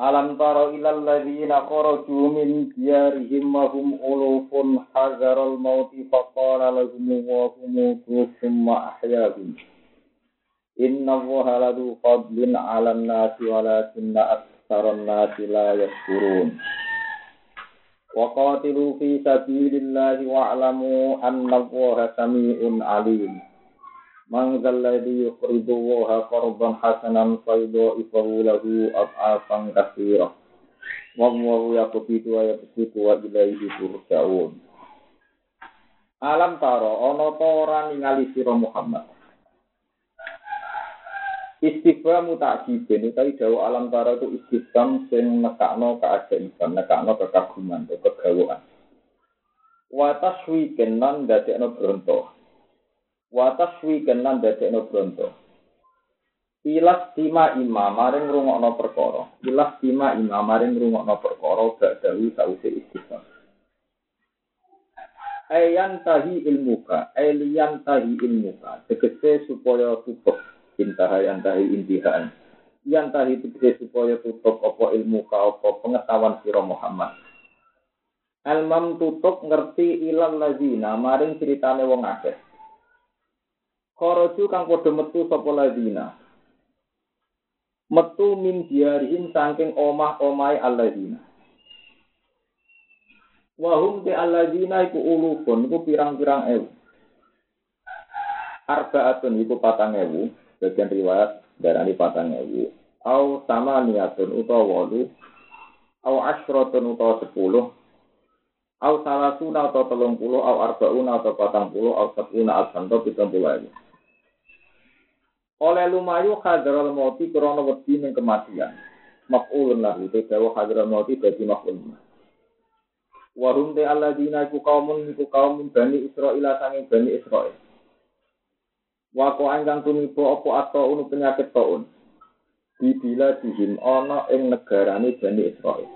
Alam tara ilal ladzina kharaju min diyarihim wa hum ulufun hazaral mauti faqala lahum wa hum thumma ahyahum Inna Allaha ladu fadlin 'alan nasi walakinna aktsaran nasi la yashkurun. Wa qatilu fi sabilillahi wa'lamu anna Allaha samii'un 'alim Man zalladhi yuqridu wa qardan hasanan fayudha'ifahu lahu ad'afan katsira. Wa huwa yaqbidu wa yabsutu wa ilaihi turja'un. Alam taro ana ta ora ningali sira Muhammad. Istighfar mutakjibin utawi dawa alam taro itu istighfar sing nekakno keajaiban, nekakno kekaguman, kegawaan. Wa taswiken nan dadekno bronto. Watas wiken lan dadekno bronto. Ilas tima imam maring rungokno perkara. Ilas tima imam maring rungokno perkara gak dawi sause istighfar. Ayan tahi ilmuka, elian tahi ilmuka. Tegese supaya tutup intaha yang tahi intihaan. Yang tahi tegese supaya tutup apa ilmuka apa pengetahuan sira Muhammad. Almam tutup ngerti ilal lazina maring ceritane wong akeh. Koroju kang padha metu sapa ladina. Metu min diarihim saking omah-omahe alladzina. Wahum te alladzina iku ulufun iku pirang-pirang ewu. Arbaatun iku patang ewu, bagian riwayat darani patang ewu. Au sama niatun utawa wolu, au asyrotun utawa sepuluh, au salasuna atau telung puluh, au arbauna atau patang puluh, au sepuna alsanto pitung puluh oleh lumayu hadral mauti krana wedi ning kematian. Maf'ulun lahu te dawa hadral mauti dadi maf'ul. Wa hum te alladzina iku kaumun iku kaum Bani Israil sange Bani Israil. Wa ko angkang tumiba ato unu penyakit taun. Dibila dihim ana ing negarane Bani Israil.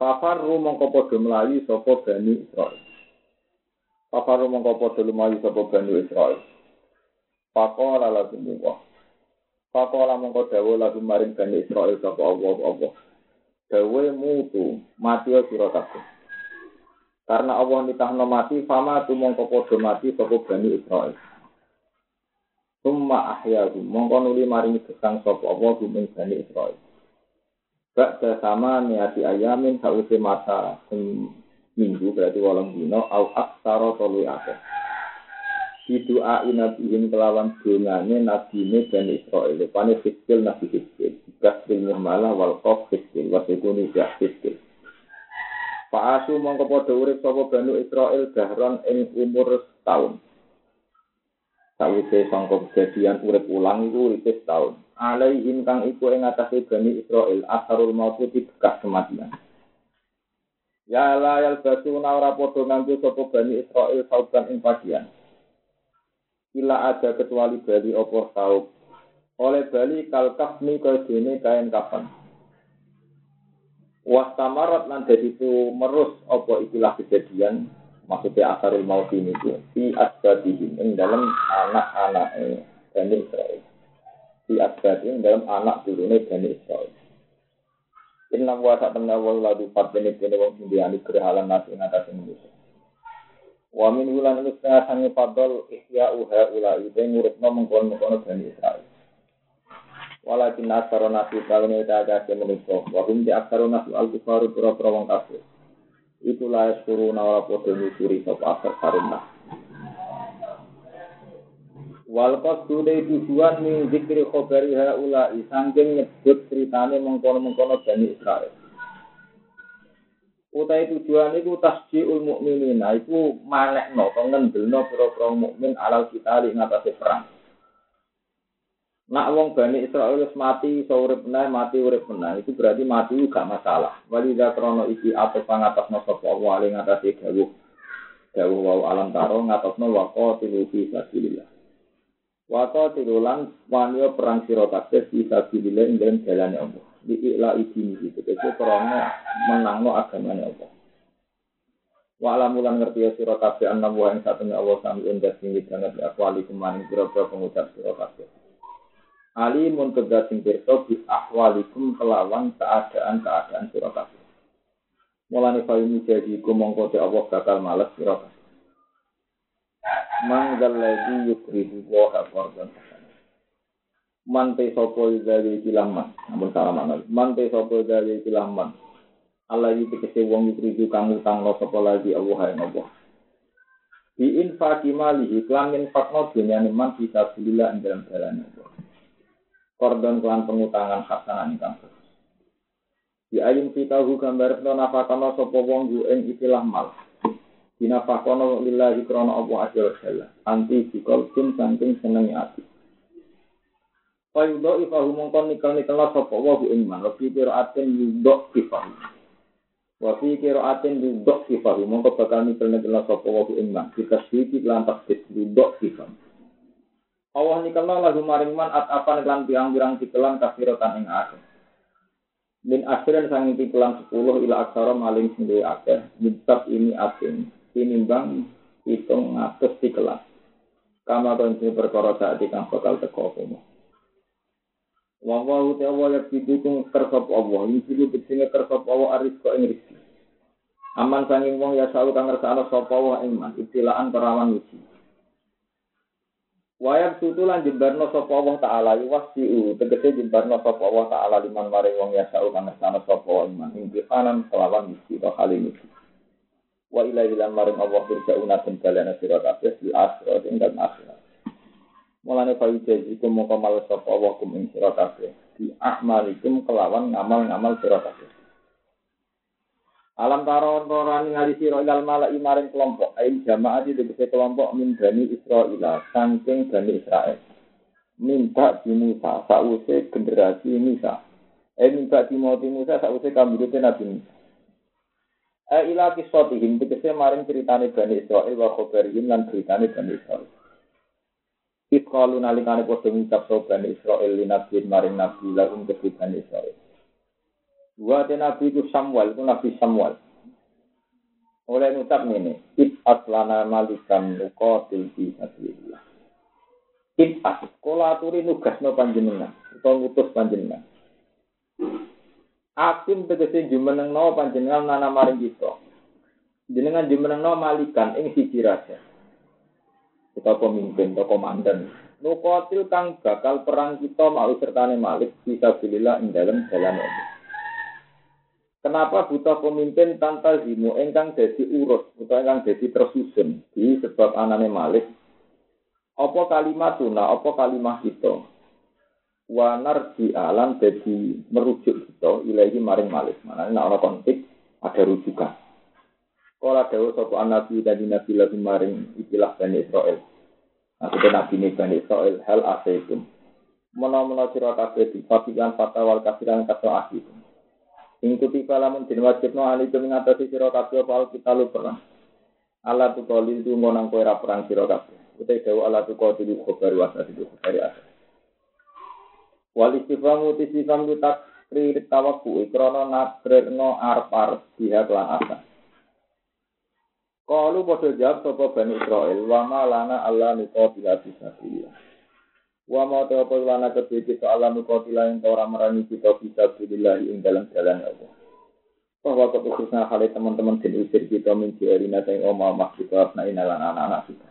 Fafaru mongko padha mlayu sapa Bani Israil. Fafaru mongko padha mlayu sapa Bani Israil. Pakola lagu muwa. Pakola mongko dawa lagu maring Bani Israel sapa Allah Allah. Dawe mutu mati sira kabeh. Karena Allah nitahno mati, fama tu mongko padha mati sapa Bani Israel. Summa ahyahu mongko nuli maring gesang sapa Allah ing Bani Israel. Ba'da sama niati ayamin sause mata minggu berarti walang dino au aksara tolu akeh. Bidua inabihim kelawan dongane nabine dan Israel. Pane fiskil nabi fiskil. Gas bil muhmala wal qof fiskil. Wasikuni jak fiskil. Pak Asu mongko padha urip sapa Banu Israel dahron ing umur setahun. Sawise sangka kejadian urip ulang iku urip setahun. Alaihim kang iku ing atase Bani Israel asharul maut bekas kematian. Ya la basuna ora padha nganggo sapa Bani Israel sauban ing pagian. Ila ada kecuali Bali opo saub. Oleh Bali kalkaf ni dene kain kapan. Wastamarat lan itu merus opo ikilah kejadian maksudnya asarul maut ini itu di asbabihim ing dalam anak-anak Bani Israel. Di asbabihim dalam anak turune Bani Israel. Inna wa sa'tamna wa ladu fatbini bini wong sindiani kerehalan nasi ngatas manusia. Wa min wulan iku setengah sangi fadol ihya uha ula ide ngurupno mengkono-mengkono Bani Israel. Walakin asaro nasi kawin ita agak menusuk. Wa hum di asaro nasi al-kufaru pura-pura wong kafir. Layas kuru nawala podo nyusuri sop asar sarunah. Wal qasdu tujuan min zikri khobari haula sangking nyebut ceritane mengkono-mengkono Bani Israel. Utai tujuan itu tasjiul mukminin. Nah, itu manekno atau ngendelno pira-pira mukmin alal kita li ngatasi perang. Nak wong Bani Israel mati, iso urip mati urip meneh. Itu berarti mati gak masalah. Walida krono iki apa pangatasno sapa Allah ali ngatasi dawuh. Dawuh wau alam taro ngatasno waqo tilu fi sabilillah. Waqo tilulan wanyo perang sira kabeh fi sabilillah ing Allah di ikla idini gitu. Itu karena menangno agamanya Allah. Wa alamulan ngerti ya sira kabeh anna wa ing satune Allah endah sing banget ya kuali kemaning pira-pira pengucap sira kabeh. alimun kedah sing pirsa bi ahwalikum kelawan keadaan-keadaan sira kabeh mulane ini jadi ku mongko te Allah bakal males sira kabeh man lagi yukridu wa qardan man te dari kilaman namun salah mana man te sapa dari kilaman Allah iki tegese wong kang sapa lagi Allah yang Allah Di infaki malihi klan infakno dunyane man bisa bilillah ing dalam jalan Allah. Kordon klan pengutangan hasanan ingkang Di ayun fitahu gambar no nafakono sopo wong yu ing ikilah mal. Dinafakono lillahi krono Allah azza. Anti bikol jin saking senengi ati. Fayudo ifahu mongkon nikel nikel sopo wong yu ing mal. Wafi kiro aten yudok ifahu. Wafi kiro aten yudok ifahu. Mongko bakal nikel nikel sopo wong yu ing mal. Kita sedikit lantas yudok ifahu. Allah nikelna lagu maring man at apan lan pirang-pirang tikelan kafirotan ing akhir min akhiran sang tikelan sepuluh ila aksara maling sing akeh mitab ini asin tinimbang hitung ngatus tikelan kama konci perkara saat kang bakal teko apa Wong wau te Allah yang didukung kersop Allah, ini dulu begini kersop Allah aris kok ing rizki. Aman sanging wong ya selalu kang ngersakno sapa Allah ing man, ibtilaan perawan uji. Wayang tutulan jembarno sapa Allah taala yuwasiu tegese jembarno sapa Allah taala liman maring wong ya sau kang sana sapa iman impihanan kelawan misi wa kali misi. Wa ila ila maring Allah firjauna den dalana sira kabeh di akhirat ing dalem akhirat. Mulane fa iku moko mal sapa Allah kum ing sira kabeh di ahmalikum kelawan ngamal-ngamal sira kabeh. Alam taron torani ngali siro ilal mala imaring kelompok. Ain jamaah di tegese kelompok min bani Israel. Sangking bani Israel. Minta di Musa. Sa'use generasi Musa. Eh minta di Moti Musa. Sa'use kambirute Nabi Musa. Eh ila kisotihim. Tegese maring ceritane bani Israel. Wa khobarihim lan ceritane bani Israel. Iskalu nalikane podo ngucap so bani Israel. Linabi maring Nabi. Lakum kedhi bani Israel. Wa nabi itu Samuel, itu Nabi Samuel. Oleh ngucap ini, Ib aslana malikam nukotil fi sabilillah. Ib as, kola aturi nugasno panjenengan, atau ngutus panjenengan. Akim tegese jumenengno panjenengan nana maring kita. Jenengan jumenengno malikan ing siji raja. Kita pemimpin atau komandan. Nukotil kang bakal perang kita mau sertane malik bisa bililah ing dalam jalan Allah. Kenapa butuh pemimpin tanpa zimu engkang jadi urus atau engkang jadi tersusun di sebab anane Malik? Apa kalimat tuna, apa kalimat kita? Wanar di alam jadi merujuk kita ilahi maring Malik. Mana ini ada konflik, ada rujukan. Kalau ada satu nabi dan nabi lagi maring istilah Bani Israel. Nah, itu nabi ini Bani Israel, hal asaitum. Mana-mana sirah kabeh di fatikan fatawal kafiran kata akhirnya. Ing kutiba lamun den wajibno alikum ngatasi sira kita lu perang. Allah tu kolil tu ngonang kowe ra perang sira kabeh. Utai dawa Allah tu kolil khobar wasa itu khobar asa. Wal istifamu tisifam tu takrir tawaku ikrono natrerno arpar pihak lan asa. Kalu padha jawab sapa Bani Israel wa ma lana Allah nuqatila fisabilillah. Wa ma ta apa lana kedhe kita alam qatila ing ora merangi kita bisa billah ing dalam jalan Allah. Bahwa khususnya hal teman-teman dan usir kita mencari nata yang omah omah kita abna inalan anak-anak kita.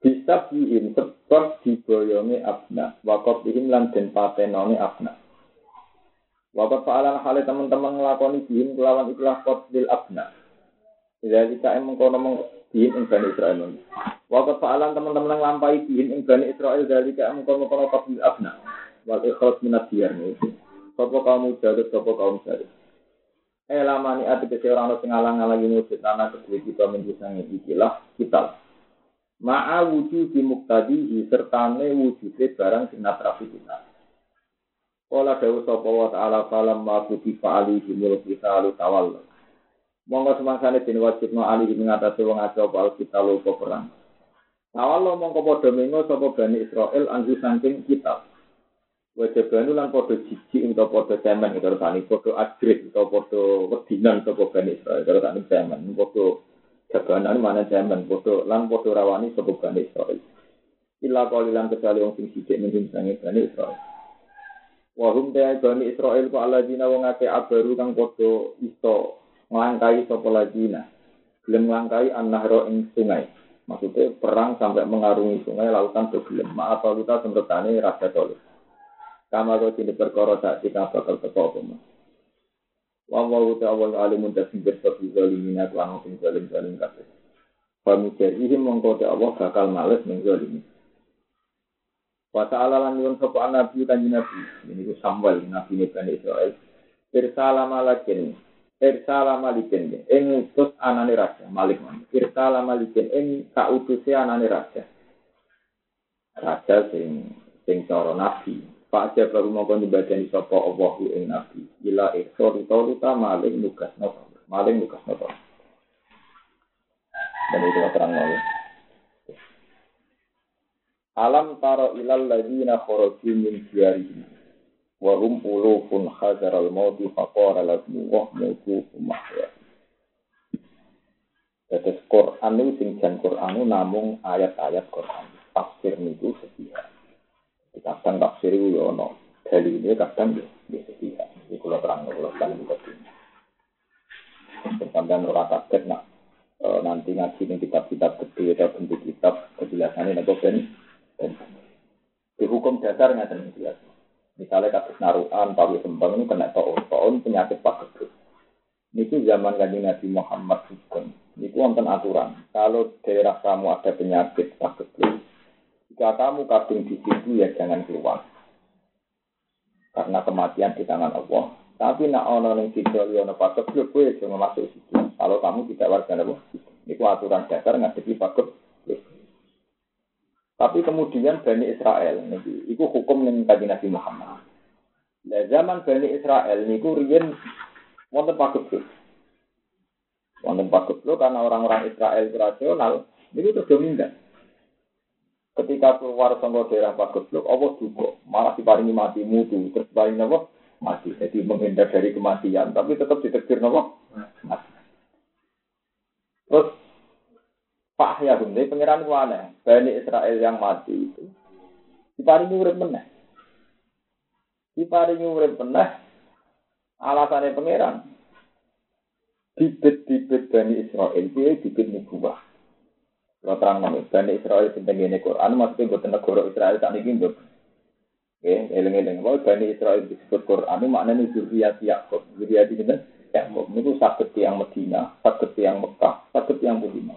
Bisa bihim sebab diboyongi abna. Wakot bihim lan den patenoni abna. Wakot fa'alan hal teman-teman ngelakoni bihim kelawan ikhlas kot bil abna. Jadi kita emang kono bihim ing Bani Israel. Waktu fa'alan teman-teman yang lampai bihim ing Bani Israel dari kaum kono kono kabil abna. Wal ikhlas minat diyar itu. Sopo kaum mujarid, sopo. Eh lama ni ati kese orang sing ngalang-alangi wujud tanah kedua kita menjusangi ikilah kita. Ma'a wujud di muktadihi sertane wujudnya barang sing natrafi kita. Kala dawu sapa wa ta'ala falam ma kutifa kita lu tawalla. Monggo semangsane den wajibno ali ngatasi wong aja apa kita lupa perang. Awal mongko padha mengo sapa Bani Israel anggu saking kitab. Wajib banu lan padha jiji utawa padha cemen karo tani padha agrit utawa padha wedinan sapa Bani Israel karo tani cemen padha jabanan mana cemen padha lan padha rawani sapa Bani Israel. Illa qalilan kecuali wong sing sithik minum sange Bani Israil. Wahum te Bani Israil ku alladzina wong akeh abaru kang padha iso nglangkai sapa ladina. Gelem nglangkai an-nahra ing sungai. Maksudnya perang sampai mengarungi sungai lautan bergelem. Maaf kita semretane raja tolong. Kama kau tidak perkara tak kita bakal teko apa. Wa wa ta awal alimun tasbih seperti zalimin aku anu sing zalim zalim kabeh. Famujahihim mongko Allah bakal males ning zalimin. Wa ta'ala lan nyuwun sapa nabi kanjeng nabi. Ini ku Samuel nabi Bani Israel. Irsala malakin. Irsala malikin. Ing utus anane raja Malik. Irsala malikin ing kautuse anane raja. Raja sing sing cara nabi. Pak baru mau nyembadani sapa Allahu ing nabi. Ila ikhsor ruta maling nugas nopo. Maling nugas nopo. Dan itu terang ya. Alam taro ilal ladina kharaju min diyarihim wa hum ulufun hazar al mauti faqara lakum wa mutu mahya. Tetes Quran itu sing jan Quran namung ayat-ayat Quran. Tafsir niku sepihak. Kadang tafsir itu ya ono. Dalile kadang ya ya sepihak. Iki kula terang kula kan iki. Sampeyan ora kaget nak e, nanti ngaji ning kitab-kitab gede atau bentuk kitab kejelasannya nek ben di hukum dasar nggak ada jelas. Misalnya kasus naruhan, pawi sembang ini kena toon penyakit pagebluk. Ini zaman kanji Nabi Muhammad hukum. Ini wonten aturan. Kalau daerah kamu ada penyakit pagebluk, jika kamu kadung di situ ya jangan keluar. Karena kematian di tangan Allah. Tapi nak ono ning kidul yo ono pagebluk kowe jangan masuk situ. Kalau kamu tidak warga Allah. Ini aturan dasar ngadepi pagebluk. Tapi kemudian Bani Israel, itu hukum yang tadi Nabi Muhammad. Nah, zaman Bani Israel niku riyen wonten pagebluk. Wonten pagebluk karena orang-orang Israel rasional itu terus dominan. Ketika keluar sangka daerah pagebluk, Allah juga malah diparingi mati mutu, terus paling apa? Mati. Jadi menghindar dari kematian, tapi tetap ditegur apa? Mati. Terus Pak ya bunda, pangeran mana? Bani Israel yang mati itu. Diparingi urip meneh. Diparingi urip meneh. Alasannya pangeran. Bibit-bibit Bani Israel, dia bibit nubuah. Kalau terang nama, Bani Israel tentang ini Quran, maksudnya buat negara Israel tak ini. Ya, eling-eling. Kalau Bani Israel disebut Quran, maknanya zuriat Yaakub. Zuriat ini kan Yaakub. Itu sakit yang Medina, sakit yang Mekah, sakit yang Medina.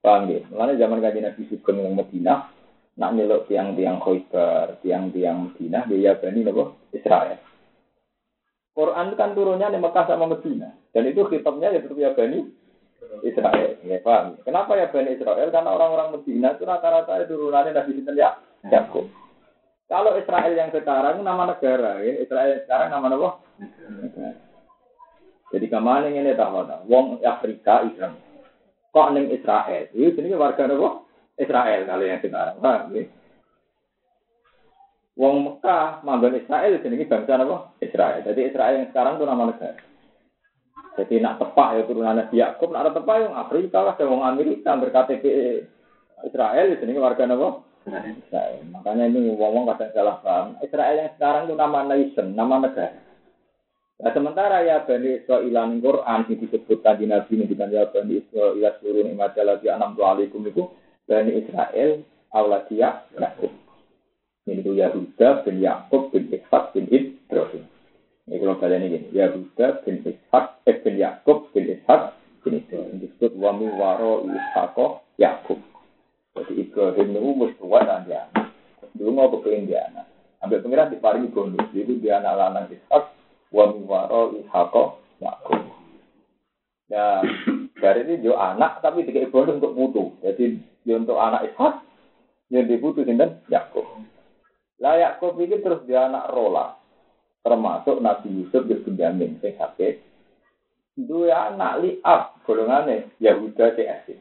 Paham ya? Mulanya zaman kajian Nabi Sugeng yang Medina, nak nyelok tiang-tiang Khoibar, tiang-tiang Medina, dia bani nopo Israel. Quran kan turunnya di Mekah sama Medina, dan itu kitabnya ya tetap ya bani Israel. Ya paham? Kenapa ya bani Israel? Karena orang-orang Medina itu rata-rata turunannya Nabi Sinten ya Yakub. Kalau Israel yang sekarang nama negara, ya. Israel yang sekarang nama apa? Jadi ke mana ini tahu? Wong Afrika Islam kok neng Israel. Ini jenenge warga nopo? Israel kali yang sekarang. Paham ya? Wong Mekah manggon Israel jenenge bangsa nopo? Israel. Jadi Israel yang sekarang itu nama negara. Jadi nak tepak ya turunan Nabi Yakub, nak ada tepak yang Afrika lah, wong Amerika berKTP Israel jenenge warga nopo? Israel. Makanya ini wong-wong kadang salah paham. Israel yang sekarang itu nama nation, nama negara. Nah, sementara ya Bani Israel ing Quran yang disebutkan di Nabi ini dengan ya Bani Israel seluruh nikmat lagi enam puluh alaikum itu Bani Israel Auladia Yakub. Ini itu Yahuda bin Yakub bin Ishak bin Ibrahim. Ini kalau kalian ini Yahuda bin Ishak eh, bin Yakub bin Ishak bin Ibrahim disebut wami waro Ishako Yakub. Jadi Ibrahim itu tua dan dia. Dulu mau kepengen dia anak. Ambil pengiran diparingi bonus. Jadi dia anak lanang Ishak wa miwaro ihako yakub. Ya, dari ini jo anak tapi tiga ibu untuk putu. Jadi yo untuk anak Ishak, yang diputu sinten Yakub. Lah Yakub ini terus dia anak rola, termasuk Nabi Yusuf di Benjamin sing sakit. Dua anak liab golongannya Yahuda CS.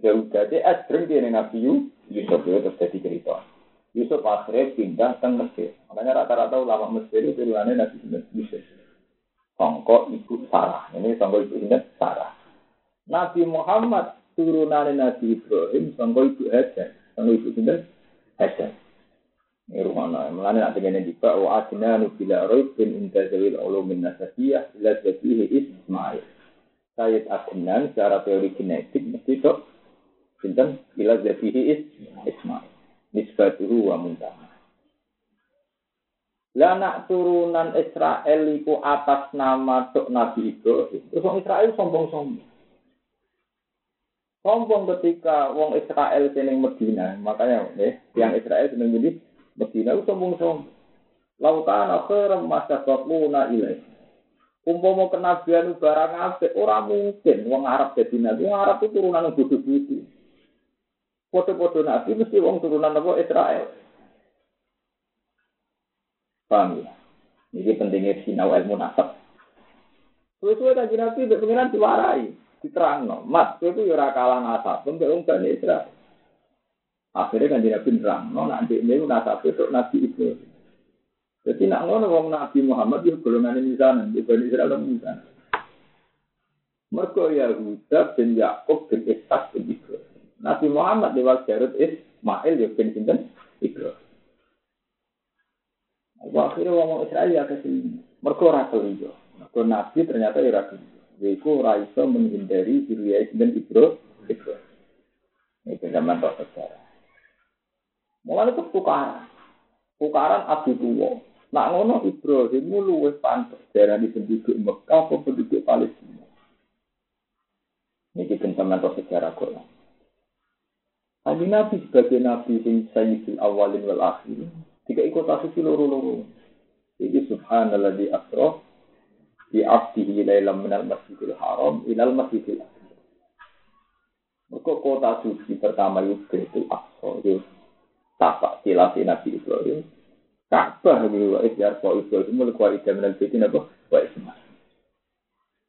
Yahuda CS sering dia Nabi Yusuf itu terus jadi cerita. Yusuf akhirnya pindah ke Mesir. Makanya rata-rata ulama Mesir itu turunannya Nabi Yusuf. Songko ibu Sarah. Ini songko ibu ini Sarah. Nabi Muhammad turunannya Nabi Ibrahim. Songko ibu Hajar. Songko ibu ini Hasan. Ini rumah nah, mulane nak dengan juga wa adna nubila roib bin inda zawil ulumin nasabiyah ila Ismail. Sayyid Adnan secara teori genetik mesti itu Sinten ila Ismail. Nisbatuhu wa muntah. Lah nak turunan Israel iku atas nama tok Nabi Ibrahim. Terus orang Israel sombong-sombong. Sombong ketika wong Israel seneng Medina, makanya nih, yang Israel seneng jadi Medina itu sombong-sombong. Lautan akhiram masa na ilai. Umpama kenabian barang apik, ora mungkin wong Arab jadi nabi. Wong Arab itu turunan bodoh-bodoh. Foto-foto nabi mesti wong turunan apa Israel. Paham ya? Ini pentingnya sinau ilmu nasab. Suwe-suwe kan nabi, pengiran diwarai diterang no. Mas, itu ya kalah nasab, untuk wong Bani Israel. Akhirnya kan Nabi nerang no, nanti ini nasab itu Nabi itu. Jadi nak ngono wong Nabi Muhammad itu golongan ini sana, di Bani Israel itu sana. Mereka Yahuda bin Yakub bin Ishak bin Ibrahim. Nabi Muhammad lewat Jarud Ismail ya bin Sinten Ibrahim. Akhirnya ngomong Israel ya ke sini. Mereka ora keliyo. Mereka Nabi ternyata ora keliyo. Yaitu raiso menghindari Zuriyah dan Ibro. Ibro. Ini zaman tok sejarah. Mulai itu tukaran. Tukaran Abu Tuwo. Nak ngono Ibrahim luwes pantas darah di penduduk Mekah atau penduduk Palestina. Ini kita zaman tok sejarah kok. Nabi Nabi sebagai Nabi yang sayyidul awalin wal akhir. Tiga ikut asisi loro-loro. Jadi subhanallah di asroh di abdihi lailam minal masjidil haram ilal masjidil aqsa. Mereka kota suci pertama itu itu Aqsa itu tapak tilasi Nabi Ibrahim. Ka'bah itu wa isyar wa Ibrahim mulai kuali jaminal baitin apa wa isma.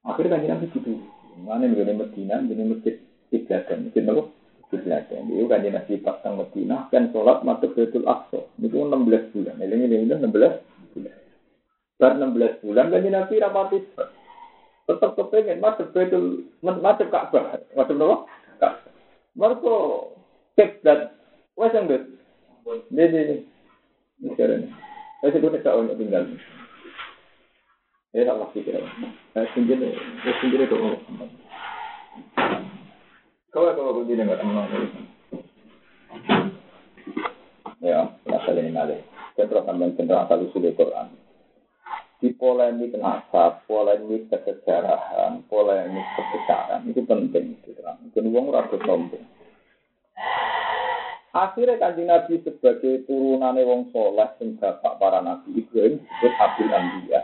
Akhirnya kan Nabi gitu. Mana nih Medina, ini masjid Ibadah, masjid apa? Ibadah. Itu kan Nabi pasang Medina, kan sholat masuk Baitul Aqsa. Itu 16 bulan. Ini ini 16 bulan. Bar 16 bulan kan Nabi rapati tetap kepengen masuk betul masuk Ka'bah. Masuk apa? Ka'bah. Mereka kiblat wes bet. Ini ini ini sekarang. Saya tak untuk tinggal. Ya tak pasti kira. Saya sendiri, saya sendiri ngomong. Kau kalau begini nggak tenang. Ya, masalah ini nale. Kita akan menceritakan asal usul Quran di polemik nasab, polemik kesejarahan, polemik kebesaran itu penting diterang. Dan uang ragu sombong. Akhirnya kanji Nabi sebagai turunane wong soleh sing bapak para nabi Ibrahim disebut Abdul Nabiya.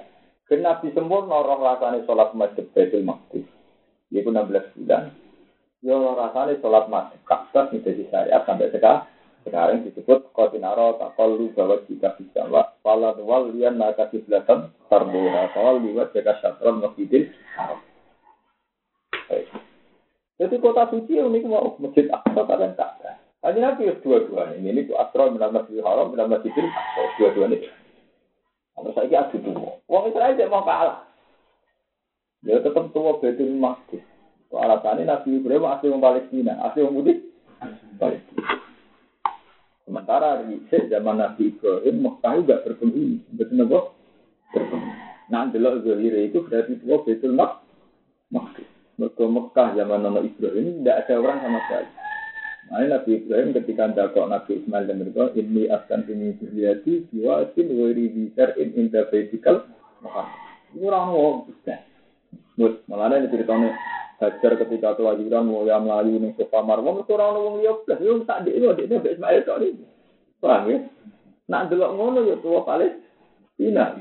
Dan Nabi sempurna roh rasane sholat masjid Baitul Maqdis. Itu 16 bulan. Ya rasane sholat masjid Ka'bah menjadi syariat sampai sekarang. Sekarang disebut kotinaro takolu bahwa jika bisa wa wala wal lian maka kiblatan tarbuha kawal liwat jika syatron masjidil. Jadi kota suci unik mau masjid Aqsa kalian tak ada. Hanya nabi dua-dua ini. Ini tuh Asra minal masjidil haram minal masjidil Aqsa dua-dua ini. Kalau saya adu dua. Wong Israel tidak mau kalah. Dia tetap tua betul masjid. Alasannya Nabi Ibrahim asli orang Palestina, asli orang Mudik. Palestina. Sementara di zaman Nabi Ibrahim, Mekah juga berpenghuni. Betul nggak? Berpenghuni. Nah, delok Zohir itu berarti tua betul mak. Mereka Mekah zaman Nabi Ibrahim tidak ada orang sama sekali. Nah, Nabi Ibrahim ketika dakok Nabi Ismail dan mereka ini akan ini jiwa sin wiri bisar in interpretable Mekah. Ini orang mau. Malah ini ceritanya Hajar ketika kelahiran mau yang melayu nih sofa marwah, itu orang wong liya plus, yo tak di ini, di ini Ismail tok ini, paham ya? Nak delok ngono ya tua Palestina.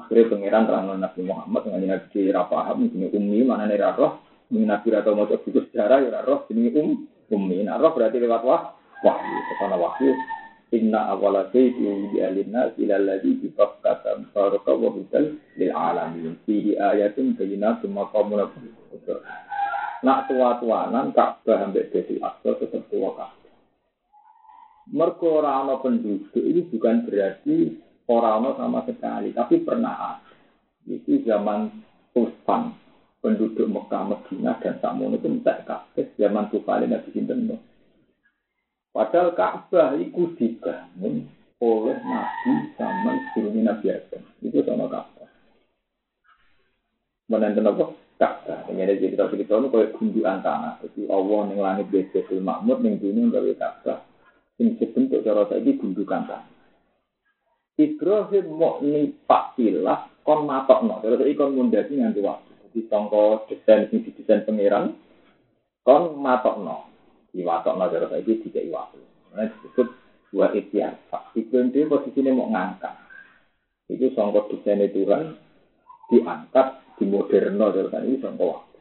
Akhirnya pangeran terang Nabi Muhammad dengan Nabi Rafaham, ini umi mana nih roh, ini Nabi atau mau buku sejarah ya roh, ini um, umi, nah roh berarti lewat wah, wahyu, ke sana wahyu, Inna awala sayyidi di alina ila alladhi bi Bakkata baraka wa hudal lil alamin. Fihi ayatun bayyinatun maqamun Nak tua-tuanan Ka'bah ambek Baitul Aqsa tetap tua kabeh. Mergo ora ana penduduk ini bukan berarti ora ana sama sekali, tapi pernah ada. Itu zaman Tufan, penduduk Mekah, Madinah dan Samun itu entek kabeh zaman Tufan Nabi Sinten Padahal Ka'bah itu dibangun oleh Nabi zaman sebelum Nabi Adam. Itu sama Ka'bah. Menenten apa? Ka'bah. Ini ada cerita cerita itu kayak gundukan tanah. Jadi Allah yang langit Betul Makmur yang dunia gawe Ka'bah. Ini sebentuk cara saya ini gundukan tanah. Ibrahim mau nipak ilah kon matok no. Terus ikon mundasi nganti waktu. Jadi tongko desain ini desain pangeran kon matok no. No terus saya ini tiga waktu. Nah disebut dua ikhtiar. Ibrahim dia posisinya mau ngangkat. Itu songkok desain Tuhan diangkat di moderno terus ini songkok waktu.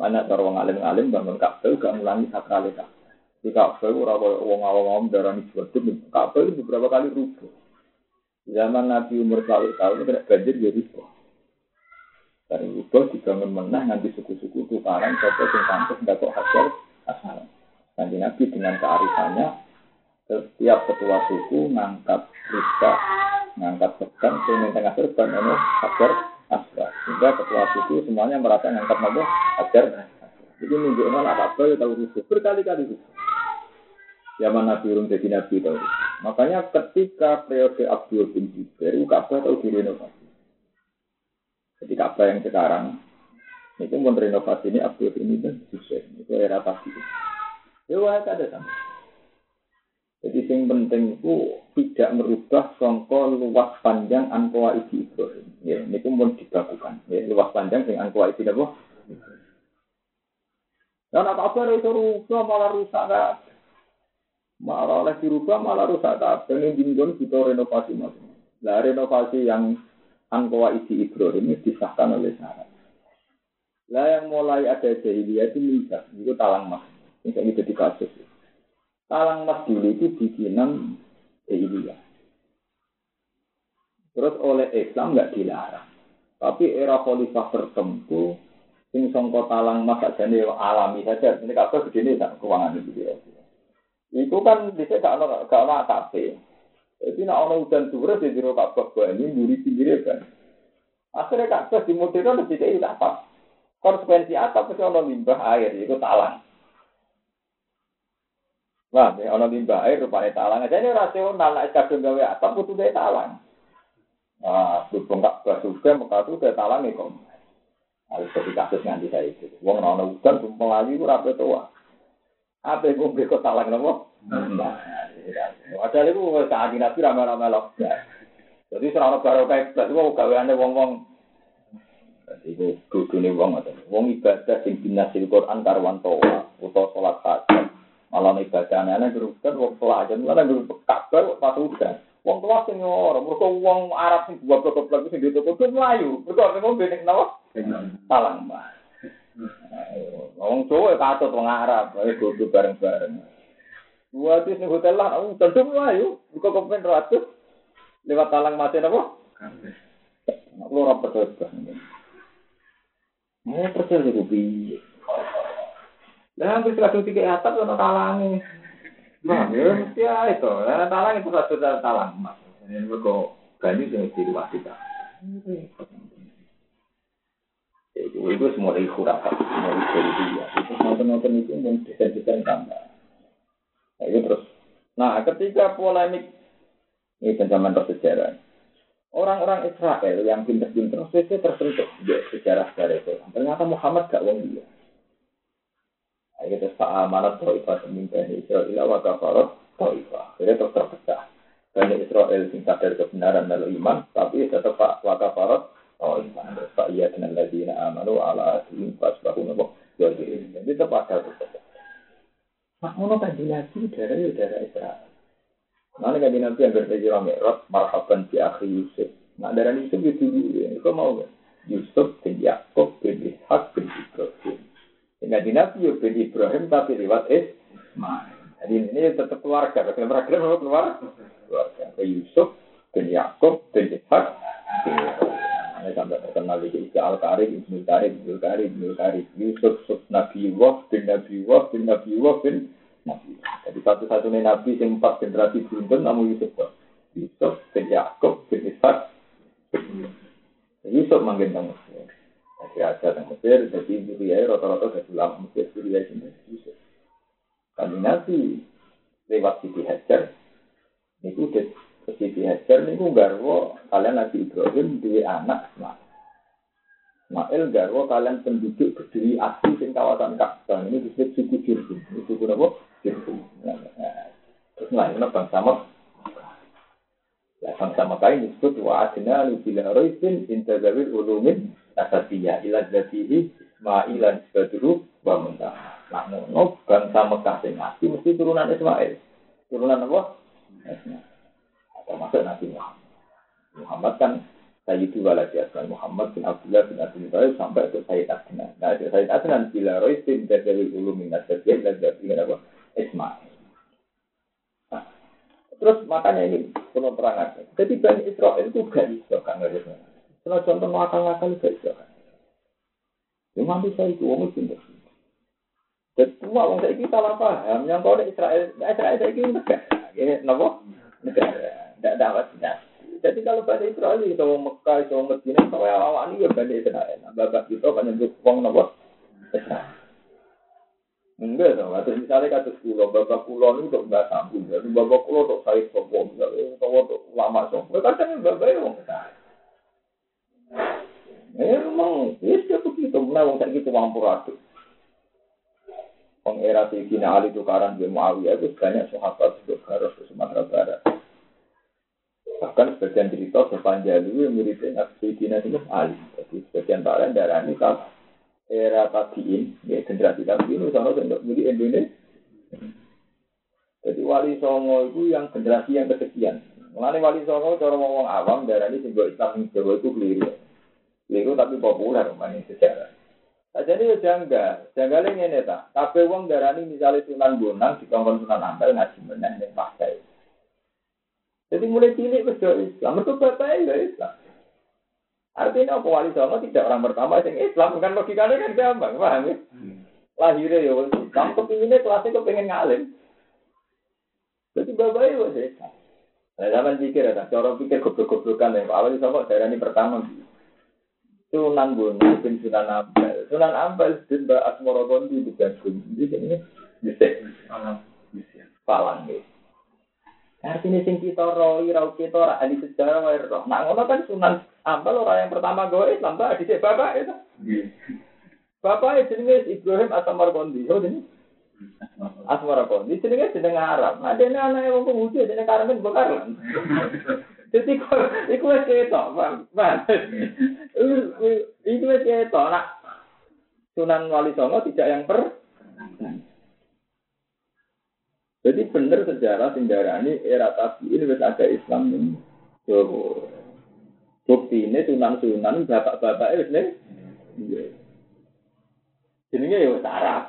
Mana cara wong alim-alim bangun kabel gak ngulangi sakral kabel. Di Ka'bah ora koyo wong awam-awam darani sebetulnya Ka'bah itu beberapa kali rubuh. Zaman Nabi umur selalu tahun kena banjir jadi ya rubuh. Dari rubuh dibangun menang nanti suku-suku tukaran sopo sing pantes ndak kok hajar asal. Nanti Nabi dengan kearifannya setiap ketua suku ngangkat rika, ngangkat pegang, sehingga tengah serban ini hajar asal. Sehingga ketua suku semuanya merasa ngangkat nopo hajar. Jadi menunjukkan apa apa ya tahu rubuh berkali-kali rubuh. Zaman Nabi Urung jadi Nabi tahu. Makanya ketika periode Abdul bin Zubair, Ka'bah tahu direnovasi. Jadi Ka'bah yang sekarang, itu pun renovasi ini Abdul bin Zubair. Itu era pasti. Ya wah ada sama. Jadi yang penting itu tidak merubah songko luas panjang ankoa isi Ibrahim. Ya, ini pun mau dibakukan. Ya, luas panjang yang ankoa isi apa? Dan apa-apa itu rubah malah rusak malah oleh dirubah malah rusak kabeh ini dinggon kita renovasi mas. Nah renovasi yang angkoa isi Ibrahim ini disahkan oleh syarat. Lah yang mulai ada jahiliyah itu minta, itu talang mas. Ini jadi kasus. Talang mas dulu itu bikinan jahiliyah. Terus oleh Islam nggak dilarang. Tapi era khalifah tertentu, sing songko talang mas aja alami saja. Ini kasus begini tak keuangan itu dia. Iku kan bisa gak ono gak atape. Jadi nak ono hujan turun di jero kabeh ini duri pinggir kan. Akhirnya kabeh di modern lebih kayak apa? Konsekuensi atap itu ono limbah air itu talang. Wah, ini ono limbah air rupanya talang. Jadi rasional nak kadung gawe atap butuh dari talang. Nah, berhubung Ka'bah juga, maka itu dari talang itu. Harus jadi kasus nganti saya itu. Wong ono hujan, melayu rapi tua. Apa yang ngombe kok talang nopo? Padahal itu saat nabi ramai-ramai loh. Jadi serana baru kayak itu mau gaweane wong-wong. Jadi itu nih wong atau wong ibadah sing binasil Quran karwan toa atau sholat hajat. Malah ibadah aneh-aneh berusaha wong pelajaran malah berusaha kabar pas udah. Wong tua sing ora, mergo wong Arab sing dua blok-blok sing ditutup melayu. Mergo ngombe ning napa? Talang mah. Wong Jawa katut wong Arab, ae kudu bareng-bareng. Dua di hotel lah, aku tentu ayo, buka kepen ratus, lewat talang mati apa? Lu ora percaya. Mau percaya itu piye? Lah hampir seratus tiga atap ono talange. Nah, ya mesti itu. Lah talang itu satu talang mas. Ini kok ganti sing diwasikan. Itu, itu semua dari khurafat, semua dari dia. Itu nonton-nonton itu yang desain-desain tambah. Nah, itu terus. Nah, ketika polemik ini zaman bersejarah, orang-orang Israel yang pinter-pinter sesuai tersentuh di sejarah sejarah itu. Ternyata Muhammad gak wong dia. Nah, itu Pak Amanat Taifah pemimpin Israel wa kafarat Taifah. Jadi terus terpecah. Banyak Israel sing sadar kebenaran lalu iman, tapi tetap Pak Wakafarat Oh, iman. Pak iya dengan ladina amanu ala adim pas bahu nopo. Jadi tetap ada tetap. Mak ngono kan nabi darah ya darah Israel. Mana kan nabi yang berpikir merot marhaban di akhir Yusuf. Nah darah Yusuf itu dulu. Kau mau gak? Yusuf bin Yakob bin Ishak bin Ibrahim. Dengan nabi ya bin Ibrahim tapi lewat Ismail. Jadi ini tetap keluarga. Keluarga keluarga. Keluarga. Yusuf bin Yakob bin Ishak bin Ibrahim. Ini sampai terkenal di Al Karim, Ibnu Karim, Ibnu Karim, Ibnu Karim, Yusuf, Yusuf Nabi Wah bin Nabi Wah bin Nabi Wah bin Nabi. Jadi satu-satunya Nabi yang empat generasi beruntun namun Yusuf. Yusuf bin Yakub bin Ishak. Yusuf manggil tentang Mesir. Masih ada tentang Mesir, jadi Suriah rata-rata dari ulama Mesir Suriah ini Yusuf. Kan Nabi lewat Siti Hajar. Niku ke Siti Hajar niku garwo kalian Nabi Ibrahim dua anak Ismail. Ismail garwo kalian penduduk berdiri asli di kawasan Ka'bah ini disebut suku Jurhum. Ini suku apa? Jurhum. Nah, terus lainnya bangsa Mekah. Ya, bangsa Mekah ini disebut wa adna nubila roisin intazawil ulumin asatiyah ila jatihi Ismailan sebadru wa muntah. Nah, bangsa Mekah sing asli mesti turunan Ismail. Turunan apa? Termasuk Nabi Muhammad. Muhammad kan Sayyidu waladi Asman Muhammad bin Abdullah bin Abdul Muttalib sampai ke Sayyid Adnan. Nah, Sayyid Adnan bila roisin dari ulum min nasabiyah dan dari apa? Ismail. Nah, terus makanya ini penuh terangan. Jadi Bani Israel itu gak bisa kan nggak. Kalau contoh ngakal-ngakal gak bisa kan. Cuma bisa itu, orang itu Dan semua orang saya salah paham. Yang kau Israel, Israel saya ini negara. Ini nopo negara. Tidak dapat Jadi kalau Bani Israel itu orang Mekah, itu orang Medina, kalau awal ini ya Bani Israel. Nah, bapak kita kan nyebut uang nopo. Enggak dong, atau misalnya kata pulau, bapak pulau ini untuk nggak sambung, jadi bapak pulau untuk saya sopo, misalnya untuk lama sopo, kadang bapak itu. Ya memang, ya sudah begitu, mulai orang kayak gitu mampu ratu. Orang era Sayyidina Ali tukaran di Muawiyah itu banyak sahabat untuk harus ke Sumatera Barat. Bahkan sebagian cerita sepanjang itu muridnya Sayyidina itu Ali. Jadi sebagian lain darah ini kan era tabiin, ya generasi tabiin itu sama untuk murid Indonesia. Jadi wali songo itu yang generasi yang kesekian. Mengenai wali songo cara ngomong awam darah ini sebuah Islam Jawa itu keliru. Keliru tapi populer mana sejarah. Nah, jadi ya jangga, jangga ini ini tak. Tapi uang darah ini misalnya sunan bonang, di sunan ampel ngaji menang yang pakai. Jadi mulai cilik berdoa Islam, itu bapaknya ya Islam. Artinya apa wali songo tidak orang pertama yang Islam, kan logikanya kan gampang, paham ya? Lahirnya ya Islam, kepinginnya kelasnya kepengen ngalim. Jadi bapaknya ya Islam. Nah, zaman pikir ya, cara pikir goblok-goblokan ya, wali songo daerah ini pertama. Sunan Gunung bin Sunan Ampel. Sunan Ampel bin Mbak Asmoro Kondi di Bandung. Jadi ini bisa. Palang ya. Artinya sing kita roi, rau kita ora ahli sejarah wae roh. Nah ngono kan Sunan Ampel orang yang pertama gue Islam Mbak di bapak itu. Bapak itu jenenge Ibrahim Asmoro Kondi. Oh ini. Asmoro Kondi jenenge jeneng Arab. Nah dene anake wong pemuda dene karemen bekar. Jadi iku wis ketok, Pak. Iku wis ketok nak Sunan Wali Songo tidak yang per. Jadi benar sejarah ini era tabi ini wis ada Islam ini. So, bukti ini Sunan Sunan bapak-bapak itu nih. Jenenge ya Arab.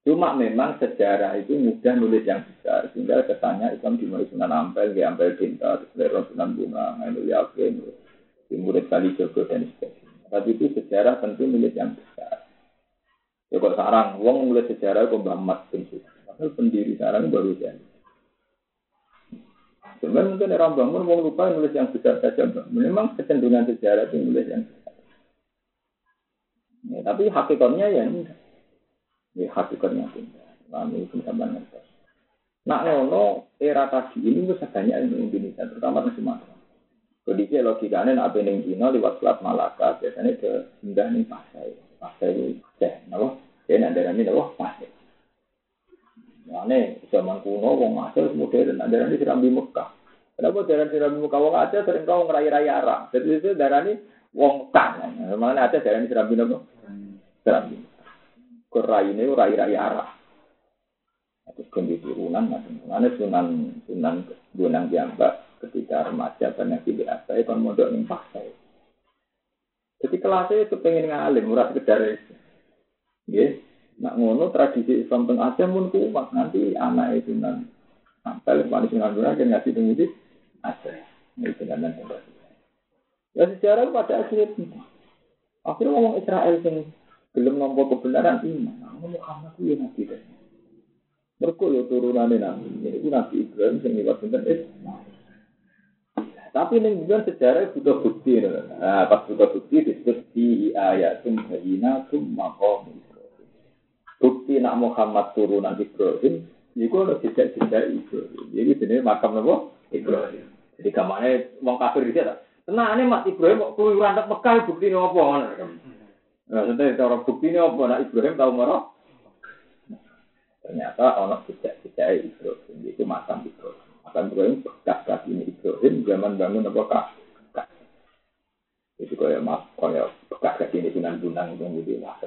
Cuma memang sejarah itu mudah nulis yang besar. Sehingga kesannya Islam dimulai Sunan Ampel, di Ampel Cinta, terus Sunan Bunga, Ainul Yakin, di murid Kali Jogo, dan sebagainya. Tapi itu sejarah tentu nulis yang besar. Ya kok sekarang, uang nulis sejarah kok Mbak Mat Padahal pendiri sekarang baru jadi. Sebenarnya mungkin orang bangun mau lupa nulis yang besar saja. Memang kecenderungan sejarah itu nulis yang besar. Ya, tapi hakikatnya ya enggak. Ya hakikatnya tidak. Kami itu sama ngerti. Nak ngono era tadi ini bisa banyak di Indonesia, terutama di Sumatera. Kondisi logikanya nak pening Cina lewat Selat Malaka biasanya ke singgah nih pasai, pasai itu teh, nabo, ya nanti ini nabo pasai. Mana zaman kuno wong asal modern, ada ini serambi Mekah. Kenapa daerah serambi Mekah wong aja sering kau ngerai-rai arah. Jadi itu daerah ini wong kan. Mana ada daerah ini serambi nabo? Serambi ini rai-rai arah. Terus kemudian turunan, mana sunan sunan gunang jambak ketika remaja banyak tidak apa itu modal yang paksa. Jadi kelasnya itu pengen ngalim, murah sekedar itu. Ya, nak ngono tradisi Islam teng Aceh pun kuat nanti anak itu nan sampai lepas sunan gunang kan ngasih tunggu Aceh. Ini dengan Ya sejarah pada akhirnya akhirnya ngomong Israel sing belum nampak kebenaran iman. Nah, Muhammad itu nabi deh. Mereka ya turunannya nabi. Ini nabi Ibrahim yang lewat bener Ismail. Tapi ini bukan sejarah butuh bukti. Nah, pas butuh bukti disebut di ayatum bayinatum makom Bukti nak Muhammad turunan Ibrahim, itu ada jejak-jejak Ibrahim. Jadi jenis makam nopo Ibrahim. Jadi kamarnya wong kafir di sana. Tenang ini Mas Ibrahim kok keluyuran tak Mekah bukti nopo Nah, sebenarnya cara bukti ini apa? Nak Ibrahim tahu marah? Ternyata orang jejak-jejak Ibrahim itu makam Ibrahim. Makam Ibrahim bekas kaki ini Ibrahim zaman bangun apa kah? Itu kaya mas, kaya bekas kaki ini sunan bunang itu jadi lah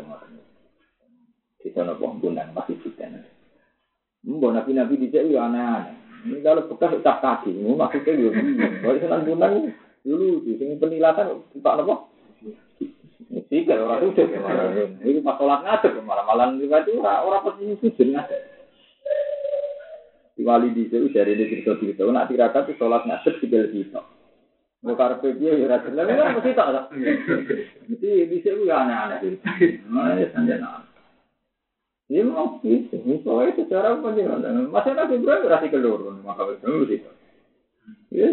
Di sana bunang masih kita. Mbak nabi-nabi di sini aneh-aneh. Ini kalau bekas ucap kaki, ini maksudnya ya bingung. Kalau senang gunang, dulu di sini penilatan, pak? Tiga orang sujud, ini pas sholat ngadep, malah malah itu orang posisi sujud ngadep. Di wali di sini dari ini cerita cerita, nak tirakat itu sholat ngadep tiga kita. Mau karpe dia ya rasa, tapi kan mesti tak. Jadi di sini aneh-aneh. Mana ya sanjana. Ini mau gitu. Soalnya secara penjelasan, masalah Ibrahim berarti keluar, maka itu sih. Ya,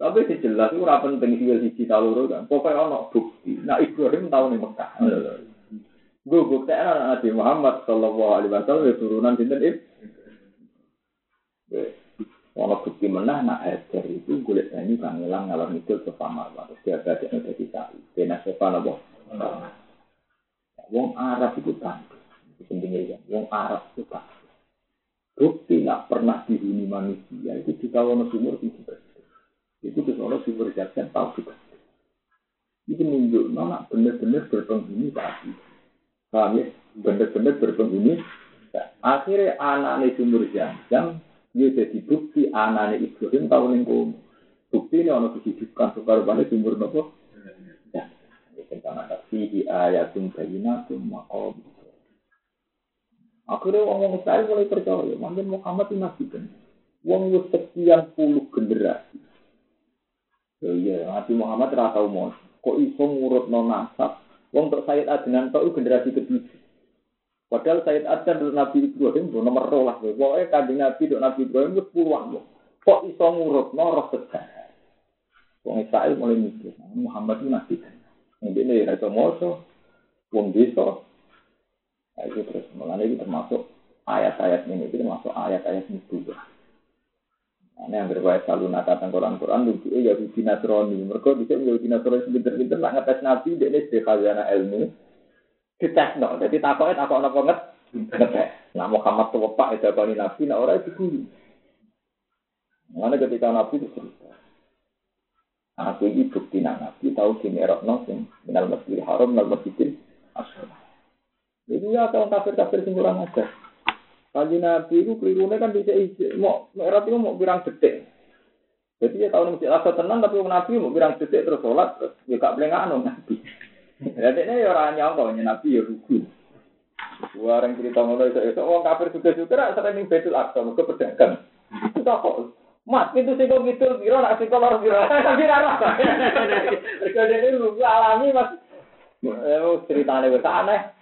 tapi si jelas itu rapi penting sih sisi taluru kan. Pokoknya ono bukti. Nah Ibrahim tahu nih Mekah. Gue bukti anak Nabi Muhammad Shallallahu Alaihi Wasallam ya turunan sinten itu. Ono bukti menah nak Hajar itu kulit ini kan ngilang ngalor itu ke Pamar. Terus dia ada di Sa'i. Kena siapa nabo. Wong Arab itu kan pentingnya ya. Wong Arab itu kan. Bukti nak pernah dihuni manusia itu di kawasan sumur itu Itu kesono sumber jajan tahu juga. Itu nunjuk nona benar-benar berpenghuni tadi. Paham ya? Benar-benar berpenghuni. Akhirnya anak sumber jajan dia jadi bukti anak Ibrahim tahu ning Bukti ini ono kehidupan sukarupane sumber nopo. Ya. Tentang ada fihi ayatun bayinatum maqam Akhirnya orang Israel mulai percaya, mungkin Muhammad itu nabi kan. Wong wis sekian puluh generasi. Ya iya, Nabi Muhammad ora tau mau. Kok iso ngurut non nasab? Wong untuk Sayyid Adnan tau generasi ketujuh. Padahal Sayyid Adnan dan Nabi Ibrahim itu nomor rolas. Pokoknya kanjeng Nabi dan Nabi Ibrahim itu puluhan. Kok iso ngurut no roh sejarah? Wong Israel mulai mikir, Muhammad itu nabi. Ini ya, itu moso, wong desa, Nah, itu terus mulanya itu termasuk ayat-ayat ini itu termasuk ayat-ayat itu. Nah, yang berwajib selalu nakatan Quran-Quran lucu ya di Nasrani. Mereka bisa di Nasrani sebentar-bentar nak ngetes Nabi dia ini sebagai ilmu. Dites no, jadi takutnya takut apa banget. Nah Muhammad tuh pak itu apa Nabi, nah orang itu guru. Mana ketika Nabi itu cerita. Aku ini bukti Nabi tahu gini erok sing minal masjidil haram minal masjidil asal. Jadi ya kalau kafir-kafir sing aja. Kanji Nabi itu kelirunya kan bisa isi. Mau merah itu mau bilang detik. Jadi ya tahun masjid asal tenang tapi Nabi mau bilang detik terus sholat terus ya gak boleh nganu Nabi. Jadi ini ya orang nyangka Nabi ya rugu. Orang cerita ngono itu, itu orang kafir juga juga sering ning betul aksa, mereka pedagang. Itu kok, Mas, itu sih kok gitu, biro nak sih kalau biro, tapi rara. Mereka ini lu alami mas, eh ceritanya wes aneh.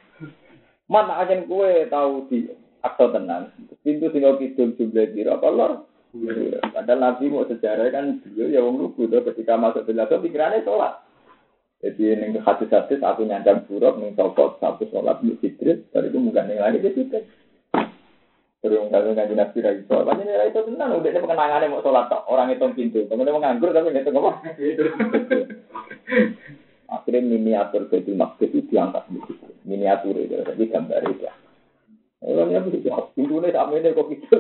Mana aja kue tahu di aktor tenang. Pintu tinggal kidul jumlah kira apa lor. Padahal Nabi mau sejarah kan beliau ya wong lugu tuh ketika masuk belajar pikirannya sholat. Jadi neng hadis-hadis aku nyandang buruk neng topot satu sholat di fitri dari itu bukan yang lain di situ. Terus kalau ngaji nabi lagi sholat, banyak nilai itu tenang udah ini pengenangannya mau sholat orang itu pintu. Kemudian menganggur tapi nggak tahu apa. Akhirnya miniatur Baitul Maqdis itu diangkat di situ. Miniatur itu, jadi gambar itu. Orangnya begitu, pintunya sama ini kok gitu.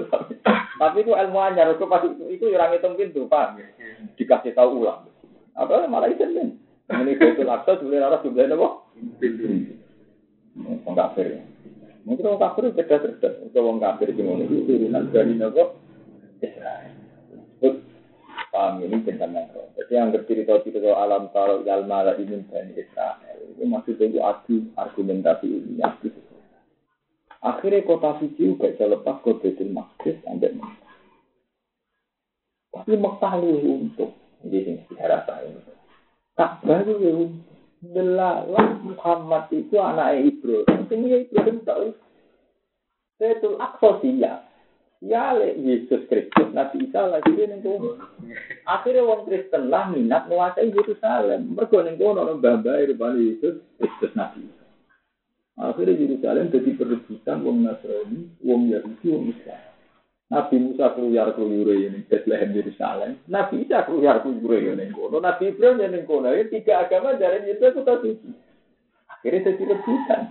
Tapi itu ilmu anyar, itu pasti itu orang hitung pintu, pak. Dikasih tahu ulang. Apa malah itu kan? Ini Baitul Aqsa sebenarnya harus juga apa? Pintu. Orang kafir. Mungkin orang kafir. Itu orang kafir di mana itu turunan dari Nabi Israel. Paham ini tentang makro. Jadi yang bercerita-cerita alam kalau ilmu malah ini dari Israel. Itu maksudnya itu adu argumentasi ini. Adu. Akhirnya kota suci juga bisa lepas ke Betul Maqdis sampai Mekah. Tapi Mekah lu untuk. Ini sejarah saya ini. Tak baru ya. Delalah Muhammad itu anak Ibrahim. Ini Ibrahim tak Betul Aqsa siap. Ya Yesus Kristus Nabi Isa lagi ning kono. Akhirnya wong Kristen lah minat menguasai Yerusalem. Mergo ning kono ono mbah-mbah rupane Yesus Kristus Nabi Isa. Akhirnya Yerusalem jadi perebutan wong Nasrani, wong Yahudi, wong Islam. Nabi Musa keluar keluar ini Bethlehem Yerusalem. Nabi Isa keluar keluar ini kono. Nabi Ibrahim yang kono. Ini tiga agama dari itu itu suci. Akhirnya jadi rebutan.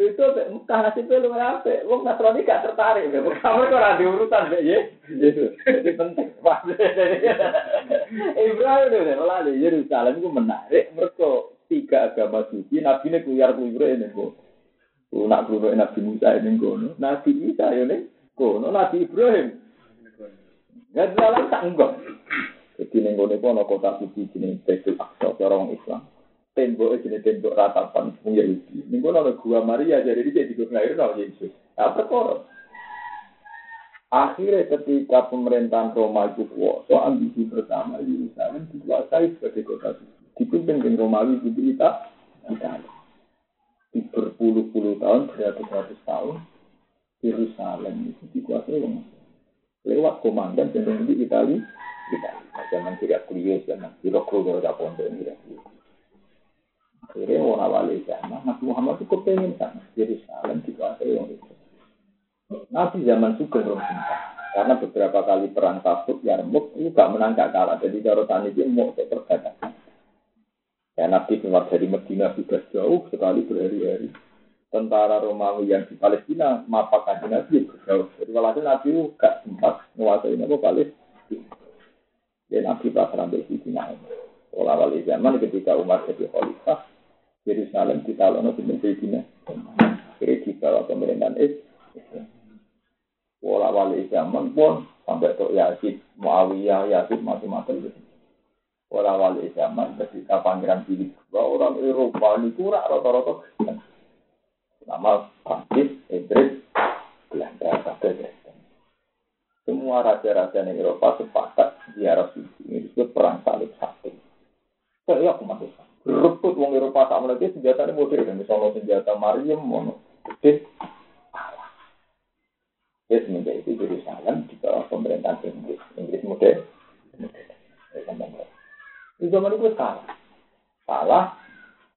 Itu Mekah nasibnya lu apa? Wong Nasrani gak tertarik. Kamu kok ada urusan ya? Jadi penting. Ibrahim itu lalu Yerusalem itu menarik. Mereka tiga agama suci. Nabi ini keluar keluar ini kono. Nak keluar Nabi Musa ini kono. Nabi Isa ini kono. Nabi Ibrahim. Gak dalam tak enggak. Jadi kono ana kota suci jenenge Baitul Aqsa orang Islam. Tembok jenis tembok ratapan wong Yahudi. Ning kono ana gua Maria jadi dia di lahir sama Yesus. Apa perkara. Akhirnya ketika pemerintahan Roma itu kuasa, ambisi pertama Yerusalem dikuasai sebagai kota suci. Dipimpin dengan Romawi di kita, Italia. Di berpuluh-puluh tahun, beratus-ratus tahun, Yerusalem itu dikuasai oleh lewat komandan yang di Italia. Italia. Zaman tidak kuliah, zaman kuliah, tidak ini. Akhirnya orang wali zaman, Nabi Muhammad itu kepengen sana. Yerusalem dikuasai oleh itu. Nabi zaman juga belum Karena beberapa kali perang Tabuk, Yarmuk, itu gak menang gak kalah. Jadi cara tani dia mau perbatasan. Ya Nabi keluar dari Medina sudah jauh sekali berhari-hari. Tentara Romawi yang di Palestina, mapa kaji Nabi berjauh. Jadi kalau Nabi gak sempat menguasai Nabi Palestina. Ya Nabi pasrah di sini. Olah wali zaman ketika Umar jadi khalifah, Yerusalem ditalono di Medina. Akhirnya dibawa pemerintahan Islam. Wala wali zaman pun sampai ke Yazid, Muawiyah, Yazid macam-macam gitu. Wala wali zaman ketika pangeran bahwa orang Eropa ini kurang rata-rata Nama Prancis, Inggris, Belanda, kabeh Semua raja-raja di Eropa sepakat di suci ini disebut perang salib satu. Saya aku masuk Rebut wong Eropa sama lagi senjata ini modern, misalnya senjata Mariam, mono, gede, Ya semenjak itu Yerusalem di bawah pemerintahan Inggris. Inggris modern. Di zaman itu salah. Salah.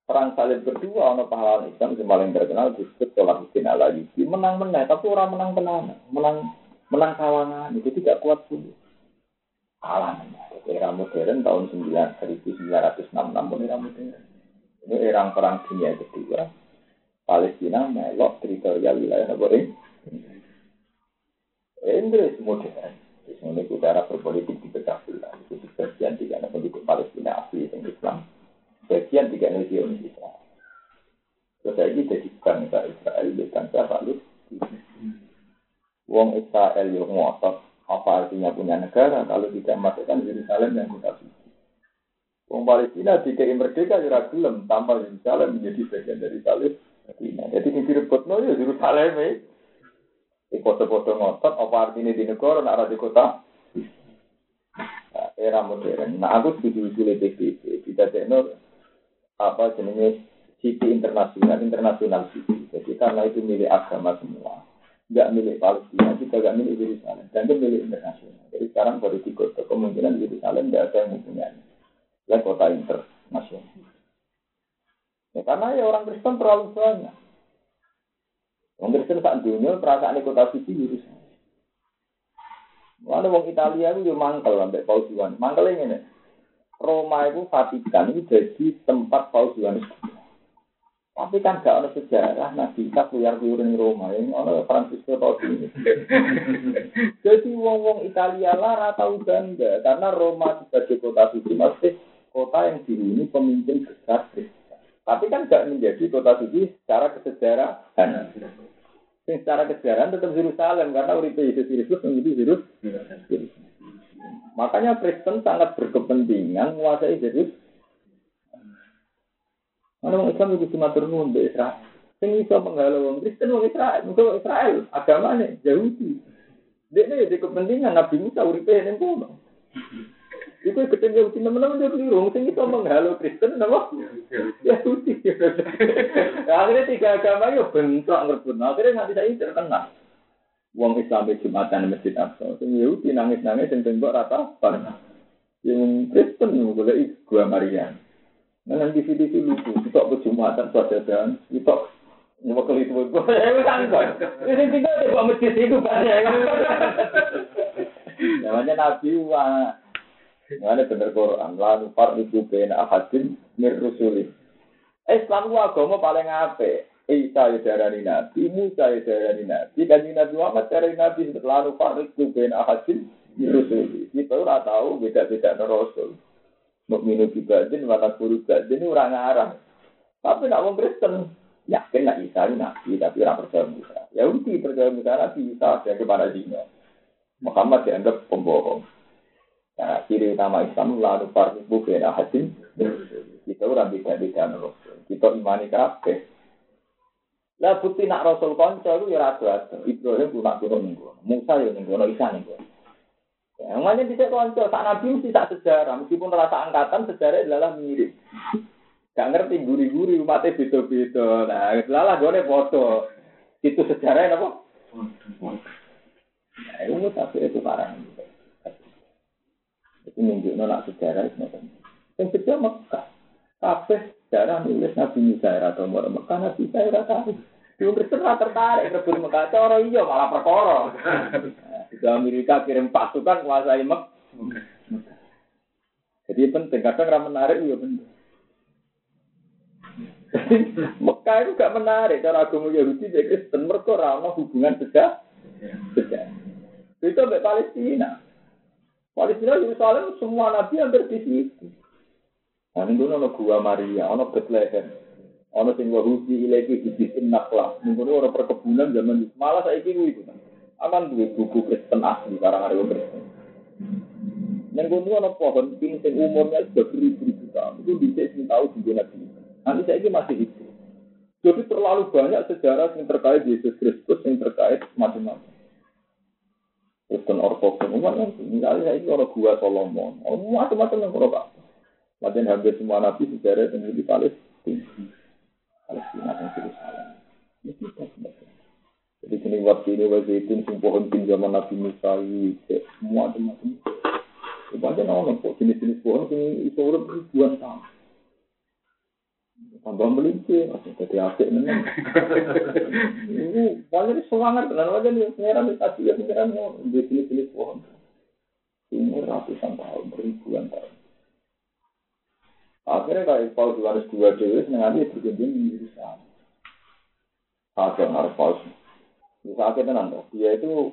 Perang salib berdua, ono pahlawan Islam yang paling terkenal disebut Salahuddin al Ayyubi. Menang menang, tapi orang menang tenang, menang menang kawangan itu tidak kuat pun. Kalah Era modern tahun 9, 1966 pun era modern. Ini era perang dunia kedua. Palestina melok teritorial wilayah negara Inggris modern. Ini udara berpolitik di pecah belah. Itu bagian tiga penduduk Palestina asli yang Islam. Bagian tiga Zionis Israel. Terus lagi jadi bangsa Israel, bangsa Palestina. Wong Israel yang ngotot, apa artinya punya negara kalau tidak masukkan Yerusalem yang kota suci. Wong Palestina tiga merdeka ya gelem tanpa Yerusalem menjadi bagian dari Palestina. Jadi ini direbut no ya Yerusalem ya. Di foto-foto ngotot, apa artinya di negara, nak di kota? Nah, era modern. Nah, aku setuju usul PBB. Kita tekno apa jenisnya City internasional, internasional city. Jadi karena itu milik agama semua. Enggak milik Palestina, kita enggak milik Yerusalem. Dan itu milik internasional. Jadi sekarang baru di kota kemungkinan Yerusalem tidak ada yang mempunyai. Ya kota internasional. Ya, karena ya orang Kristen terlalu banyak. Wong Kristen sak dunia perasaan kota suci Yerusalem. Mana wong Italia itu yo mangkel sampai Paus Yohanes. Mangkel ini Roma itu Vatikan itu jadi tempat Paus Yohanes. Tapi kan gak ada sejarah Nabi Isa keluar keluar di Roma ini ada Francisco ini. jadi wong wong Italia lah tahu bangga karena Roma sebagai kota suci masih kota yang dihuni pemimpin besar Tapi kan gak menjadi kota suci secara kesejarahan. Secara kesejarahan tetap Yerusalem karena uripe Yesus Kristus menjadi Yerusalem. Makanya Kristen sangat berkepentingan menguasai Yerusalem. Mana orang Islam itu cuma turun di Israel. Sing iso menghalau orang Kristen orang Israel, mungkin Israel agamanya Yahudi. Dia ini jadi kepentingan Nabi Musa uripe yang kono. Iku ketemu Yahudi teman-teman jadi keliru. Mungkin itu menghalau Kristen, nama Yahudi. Akhirnya tiga agama itu bentrok ngerebut. Akhirnya nanti saya terkenal. Wong Islam di Jumatan Masjid Aqsa. Sing Yahudi nangis-nangis yang tembok rata pernah. Yang Kristen boleh gua Maria. Nah, nanti video lucu, kita ke Jumatan dan kita Nyebut itu gue, gue sangkut. Ini tinggal di bawah masjid itu banyak. Namanya Nabi wah. Mana bener Quran, lalu fardu bena ahadin mir rusuli. Islam ku agama paling apik. Isa ya darani nabi, Musa ya darani nabi, dan Nabi Muhammad darani nabi lalu fardu bena ahadin mir rusuli. Kita ora tahu beda-beda rasul. Mukminu bibadin, mata guru badin, orang arah. Tapi nak wong Kristen, yakin nak Isa ini nabi, tapi orang percaya Musa. Ya udah percaya Musa nabi Isa, ya kepada dino. Muhammad dianggap pembohong. Nah, ciri utama Islam lalu farbu bena hadim. Kita orang beda beda rasul. Kita imani kabeh. Lah bukti nak rasul konco itu ya rado. Ibrahim pun nak turun minggu. Musa ya minggu. No Isa minggu. Yang mana bisa konco. Saat Nabi mesti tak sejarah. Meskipun rasa angkatan sejarah adalah mirip. Gak ngerti guri-guri umatnya beda-beda. Nah, lalah gue foto. Itu sejarahnya apa? Nah, itu tapi itu parah. Itu nunjuk nak sejarah itu. Yang sejarah Mekah. Kabeh sejarah nulis Nabi Musa atau mau Mekah Nabi ora tahu. Di Kristen tertarik rebut Mekah cara iya malah perkara. Di Amerika kirim pasukan kuasai Mekah. Jadi penting kadang ra menarik ya penting. Mekah itu gak menarik cara agama Yahudi dan Kristen mereka ramah hubungan sejarah. Sejarah. Itu sampai Palestina. Palestina Yerusalem semua nabi hampir di situ. Nah, ini ada gua Maria, ada Bethlehem, ada sing wahusi ilaki dibikin naklah. Minggu ada perkebunan zaman itu. Malah saya kira itu. Akan dua buku Kristen asli, barang ada Kristen. Yang kedua ada pohon pink yang umurnya sudah beribu-ribu tahun. Itu bisa sih tahu di Nabi. Nanti saya ini masih itu. Jadi terlalu banyak sejarah yang terkait Yesus Kristus yang terkait macam-macam. Kristen ortodoks misalnya itu orang gua Solomon, macam-macam yang orang. Macam hampir semua nabi sejarah yang di Palestina, Palestina dan Yerusalem. Itu Jadi sini waktu ini waktu itu pohon pin zaman Nabi Musa semua macam-macam. Banyak orang kok jenis-jenis pohon ini itu ribuan tahun. tambah melinci, jadi asik. Ini banyak semangat, dan aja nih ya pengiran mau di sini pohon. Ini ratusan tahun, ribuan tahun. Akhirnya kayak Paul Yohanes dua dewi sengaja berkunjung di Yerusalem. Akhirnya harus Paul. Bisa akhirnya nanti dia itu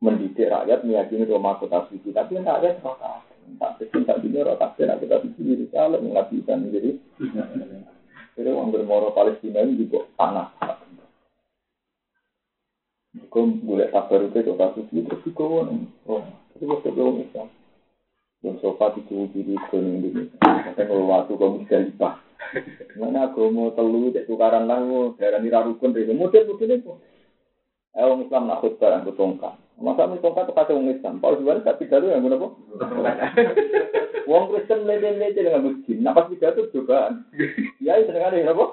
mendidik rakyat meyakini Roma kota suci, tapi rakyat kota tak pikir tak dunia rotak nak kita di Yerusalem nggak bisa menjadi jadi orang bermoro Palestina ini juga panas. Kau boleh sabar itu ke kasus itu terus kau oh itu waktu belum Islam. Yang sofa itu diri ke Indonesia. Saya kalau waktu kau mesti lupa. Mana aku mau telu cek tukaran lah, daerah nira rukun dari model-model itu. Eh, orang Islam nak khutbah yang tongkat. Masa ini tongkat pakai orang Islam. Kalau sebenarnya tak pidato yang guna apa? Wong Kristen lele-lele dengan masjid. Nah pas pidato juga. Ya itu dengan ini apa?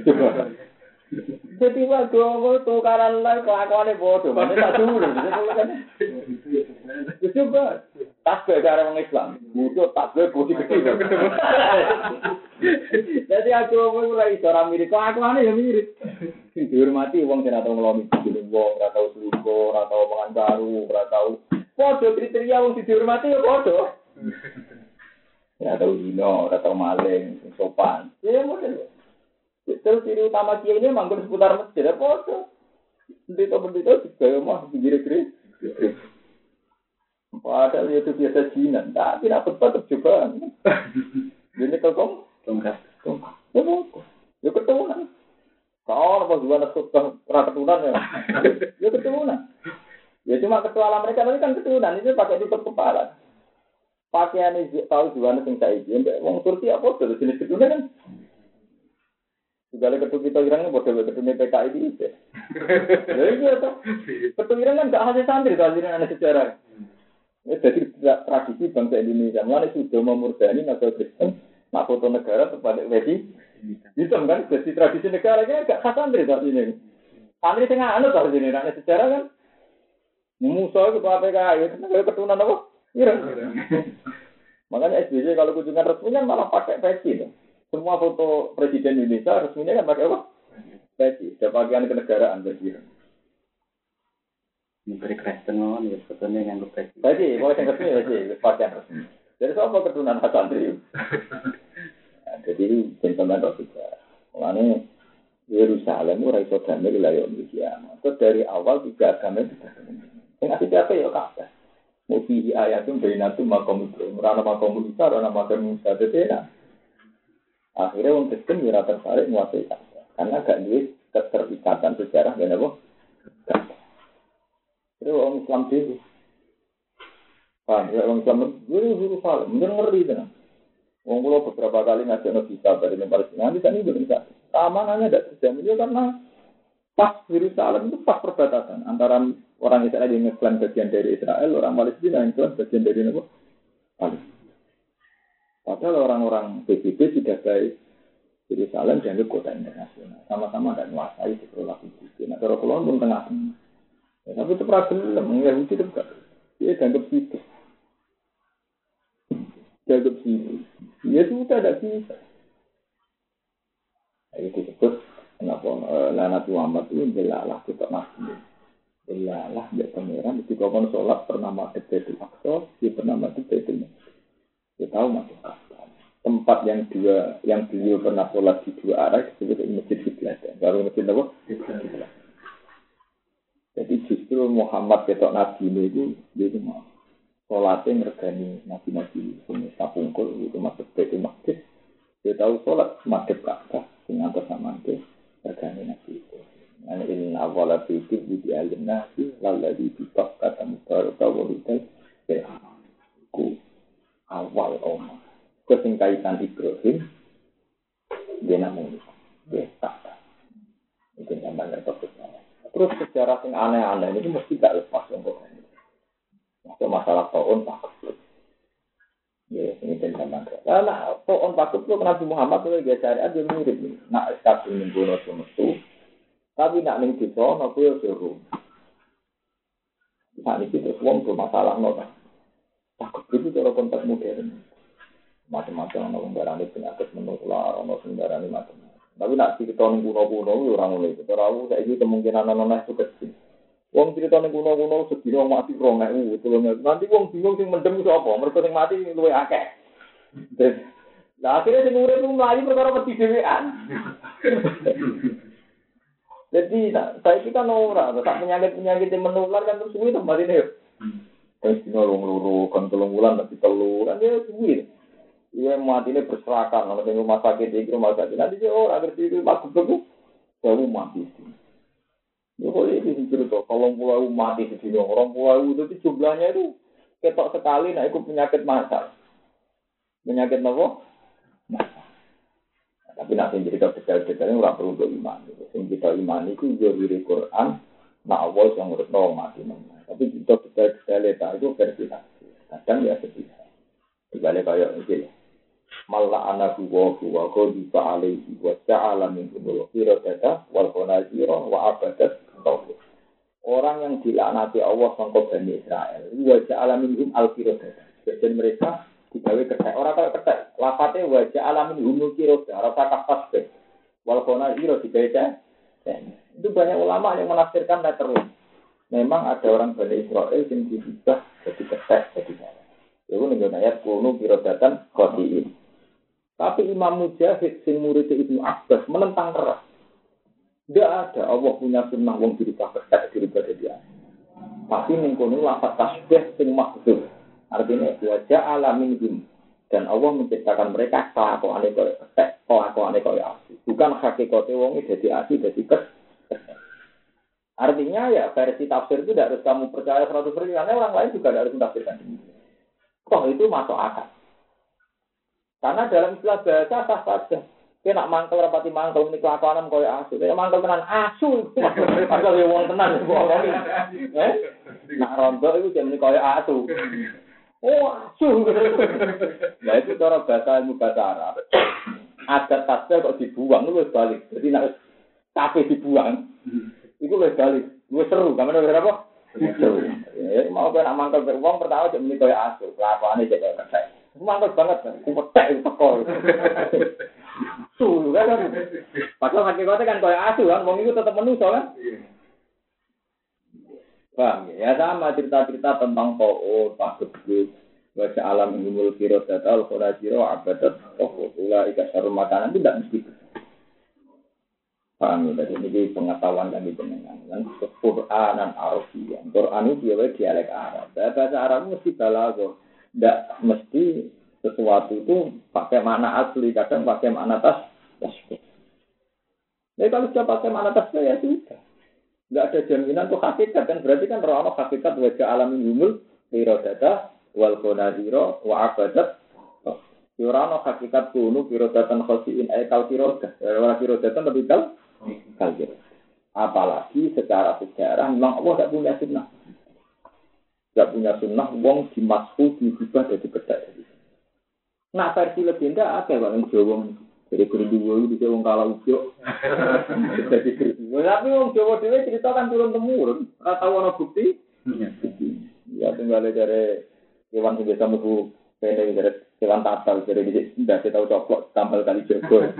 Juga. Jadi waktu aku tukaran lah kelakuannya bodoh. Mana tak dulu. Coba. Tasbih cara orang Islam. Butuh tasbih putih kecil. Jadi aku mau mulai orang mirip. Kok aku aneh ya mirip. Dihormati wong sing atau ngelomi bojo wong, ora tau selingkuh, ora tau mangan baru, ora tau. Padha kriteria wong dihormati ya padha. Ya tau dino, ora tau maling, sopan. Ya model. Terus ciri utama kiai ini manggon seputar masjid, ya padha. Bendito-bendito juga ya mah pinggir-pinggir. Padahal itu biasa jinan, tapi nak tetap juga. Ini kok tongkat. Tongkat. Ya kok. Ya keturunan. Kau apa juga nak pernah keturunan ya? Ya keturunan. Ya cuma ketua mereka tapi kan keturunan itu pakai tutup kepala. Pakaian ini tahu juga nih saya izin. Wong Turki apa tuh jenis keturunan kan? Segala ketua kita irangnya bodoh ketua PKI ini. Ya iya tuh. Ketua irang kan gak hasil santri tuh hasilnya anak sejarah. Ya, jadi tradisi bangsa Indonesia, mana sudah memurdani nasional Kristen, nak foto negara kepada wedi, itu kan jadi tradisi negara kan gak khas santri saat ini. Santri tengah anu saat ini, nak sejarah kan, musuh itu apa PKI, itu keturunan apa? Iya. Makanya SBY kalau kunjungan resmi kan malah pakai peci tuh. Semua foto presiden Indonesia resminya kan pakai apa? Peci, ada pakaian kenegaraan peci. Menteri Kristen mohon ya sebetulnya yang peci. Peci, mulai yang resmi peci, pakaian resmi. Jadi siapa keturunan santri? Nah, jadi gentleman juga. Makanya Yerusalem ora iso damai wilayah Indonesia. Terus dari awal tiga agama itu Yang asli siapa ya kabeh. Mau fihi ayatum bainatum makom itu. Rana makom Musa, rana makom Musa. Jadi Akhirnya orang Kristen ya tertarik menguasai Ka'bah. Karena gak duit keterikatan sejarah dan apa? Itu orang Islam dulu. Paham ya orang Islam dulu dulu salah. Mungkin ngeri kan. Wong kula beberapa kali ngajak Nabi Sabar di Palestina, nanti kan belum bisa. Keamanannya tidak terjamin ya karena pas Yerusalem itu pas perbatasan antara orang Israel yang ngeklaim bagian dari Israel, orang Palestina yang ngeklaim bagian dari apa? Palestina. Padahal orang-orang PBB tidak baik. Yerusalem dianggap kota internasional. Sama-sama tidak menguasai perilaku Gusti. Nah, kalau pulau pun tengah. Ya, tapi itu problem, Yahudi itu enggak. Dia dianggap situ. Dianggap situ. Ya itu tidak bisa. Nah, itu disebut kenapa uh, Nabi Muhammad itu jelalah kita nabi. Jelalah dia pangeran ketika kau sholat pernah mati Baitul Aqsa, dia pernah mati Baitul Dia tahu masuk tempat yang dua yang beliau pernah sholat di dua arah disebut masjid kiblat. Baru masjid apa? Jadi justru Muhammad ketok Nabi ini itu itu mau sholatnya ngergani nabi-nabi punya sapungkul itu masuk ke masjid. Dia tahu sholat madhab Ka'bah dengan bersama itu ngergani nabi itu. Nah, ini awal itu di alim nabi lalu di pitok kata mubarak wahudah ya ku awal omah sing kaitan Ibrahim dia namun dia tak itu namanya topik terus sejarah yang aneh-aneh. Ini mesti gak lepas untuk ini Masuk masalah tahun takut ya ini tentang nah, nah tahun takut itu Nabi Muhammad itu dia cari aja mirip nih. Nak eskat ini bunuh semestu tapi nak ning desa nak yo suruh Saat ini terus uang bermasalah nol takut itu cara konteks modern. Macam-macam ono ini penyakit menular ono ini macam tapi nak cerita ning kuno-kuno yo ora ngono iku ora saya ini kemungkinan ono itu kecil. Wong cerita ning kuno-kuno sedina mati romek itu nanti wong bingung sing mendem iso apa? Mergo sing mati luwe akeh. Nah akhirnya sing urip mlayu perkara wedi dhewean. Jadi saya kita ora, tak penyakit-penyakit yang menular kan terus suwi tempat ini. Terus lung luru kan telung bulan tapi telu kan dia suwi. Iya mati ini berserakan, kalau di rumah sakit di rumah sakit nanti dia orang ngerti itu masuk begitu, baru mati. Ya kok ini cerita, kalau pulau mati di sini orang pulau itu jumlahnya itu ketok sekali, nah itu penyakit masal. Penyakit apa? Masal. Nah, tapi nanti cerita detail-detailnya orang perlu iman. Gitu. Yang kita iman itu dari Quran, nah Allah yang urut mati. Tapi kita detail-detail itu versi Kadang ya sedih. Dibalik kayak ini malah anak wa wa ghadiba alaihi wa ta'ala min umul data wal khonazira wa abadat tauhid. Orang yang dilaknati Allah sangka Bani Israel, wa ja'ala minhum al data. Jadi mereka digawe kertas. Orang kaya kertas. Lafate wa ja'ala minhum al qirodah. Rasa kapas be. Wal khonazira dibaca. Itu banyak ulama yang menafsirkan letterless. Memang ada orang Bani Israel yang diubah jadi kertas, jadi Itu nih ayat kuno kirodatan khotiin. Tapi Imam Mujahid, sing murid Ibnu Abbas, menentang keras. Tidak ada Allah punya sunnah wong dirubah kertas dirubah jadi Tapi mengkono lafaz tasbih sing maksud. Artinya wajah alamin him. Dan Allah menciptakan mereka kelakuan kaya kertas, kelakuan kaya asli. Bukan hakikatnya wong jadi asli, jadi kertas. Artinya ya versi tafsir itu tidak harus kamu percaya 100% karena orang lain juga tidak harus demikian. Toh itu masuk akal. Karena dalam istilah bahasa sah saja. Kita nak mangkel rapati mangkel ini kelakuan kau asu. Kita mangkel tenan asu. Mangkel ya wong tenan. Eh? Nak rondo itu jadi kau asu. Oh asu. Nah itu cara bahasa ilmu bahasa Arab. Ada tasnya kok dibuang itu balik. Jadi nak kafe dibuang. Itu lebih balik. Gue seru. Kamu udah berapa? Seru. Ya, mau kena mangkel beruang pertama jadi kau asu. Kelakuannya jadi kertas. Mantap banget kan, kuwetek teko. asu kan. Padahal hakikatnya kan kaya asu kan, wong itu tetap manusia kan. Paham ya? Ya sama cerita-cerita tentang To'o, Pak Gebut, baca alam ilmul kiro datal, khurajiro, abadat, tokoh, ula, ikat sarum makanan, itu tidak mesti. Paham ya? Jadi ini pengetahuan kami jenengan. Kan Quran dan Arabian. Quran itu dia dialek Arab. Bahasa Arab mesti balago. Tidak mesti sesuatu itu pakai makna asli, kadang pakai makna tas. Jadi kalau sudah pakai makna tasbih ya sudah. Enggak ada jaminan tuh hakikat kan berarti kan roh hakikat wajah alamin humul data wal konadiro wa abadat Yurano hakikat kunu pirodatan khosiin aikal pirodah. Wala pirodatan lebih kal kal Apalagi secara sejarah memang Allah tidak punya sunnah. Tidak punya sunnah, wong dimasku diubah dari beda dari. Nah versi legenda ada bang Jawa jadi kerudung itu wong kalah ujo. Jadi kerudung. Tapi wong Jawa dhewe cerita kan turun temurun. Ora tau ana bukti. Ya tinggal dari hewan sing biasa mlebu kene dari hewan tatal dari di ndak tahu coplok tampil kali jogo.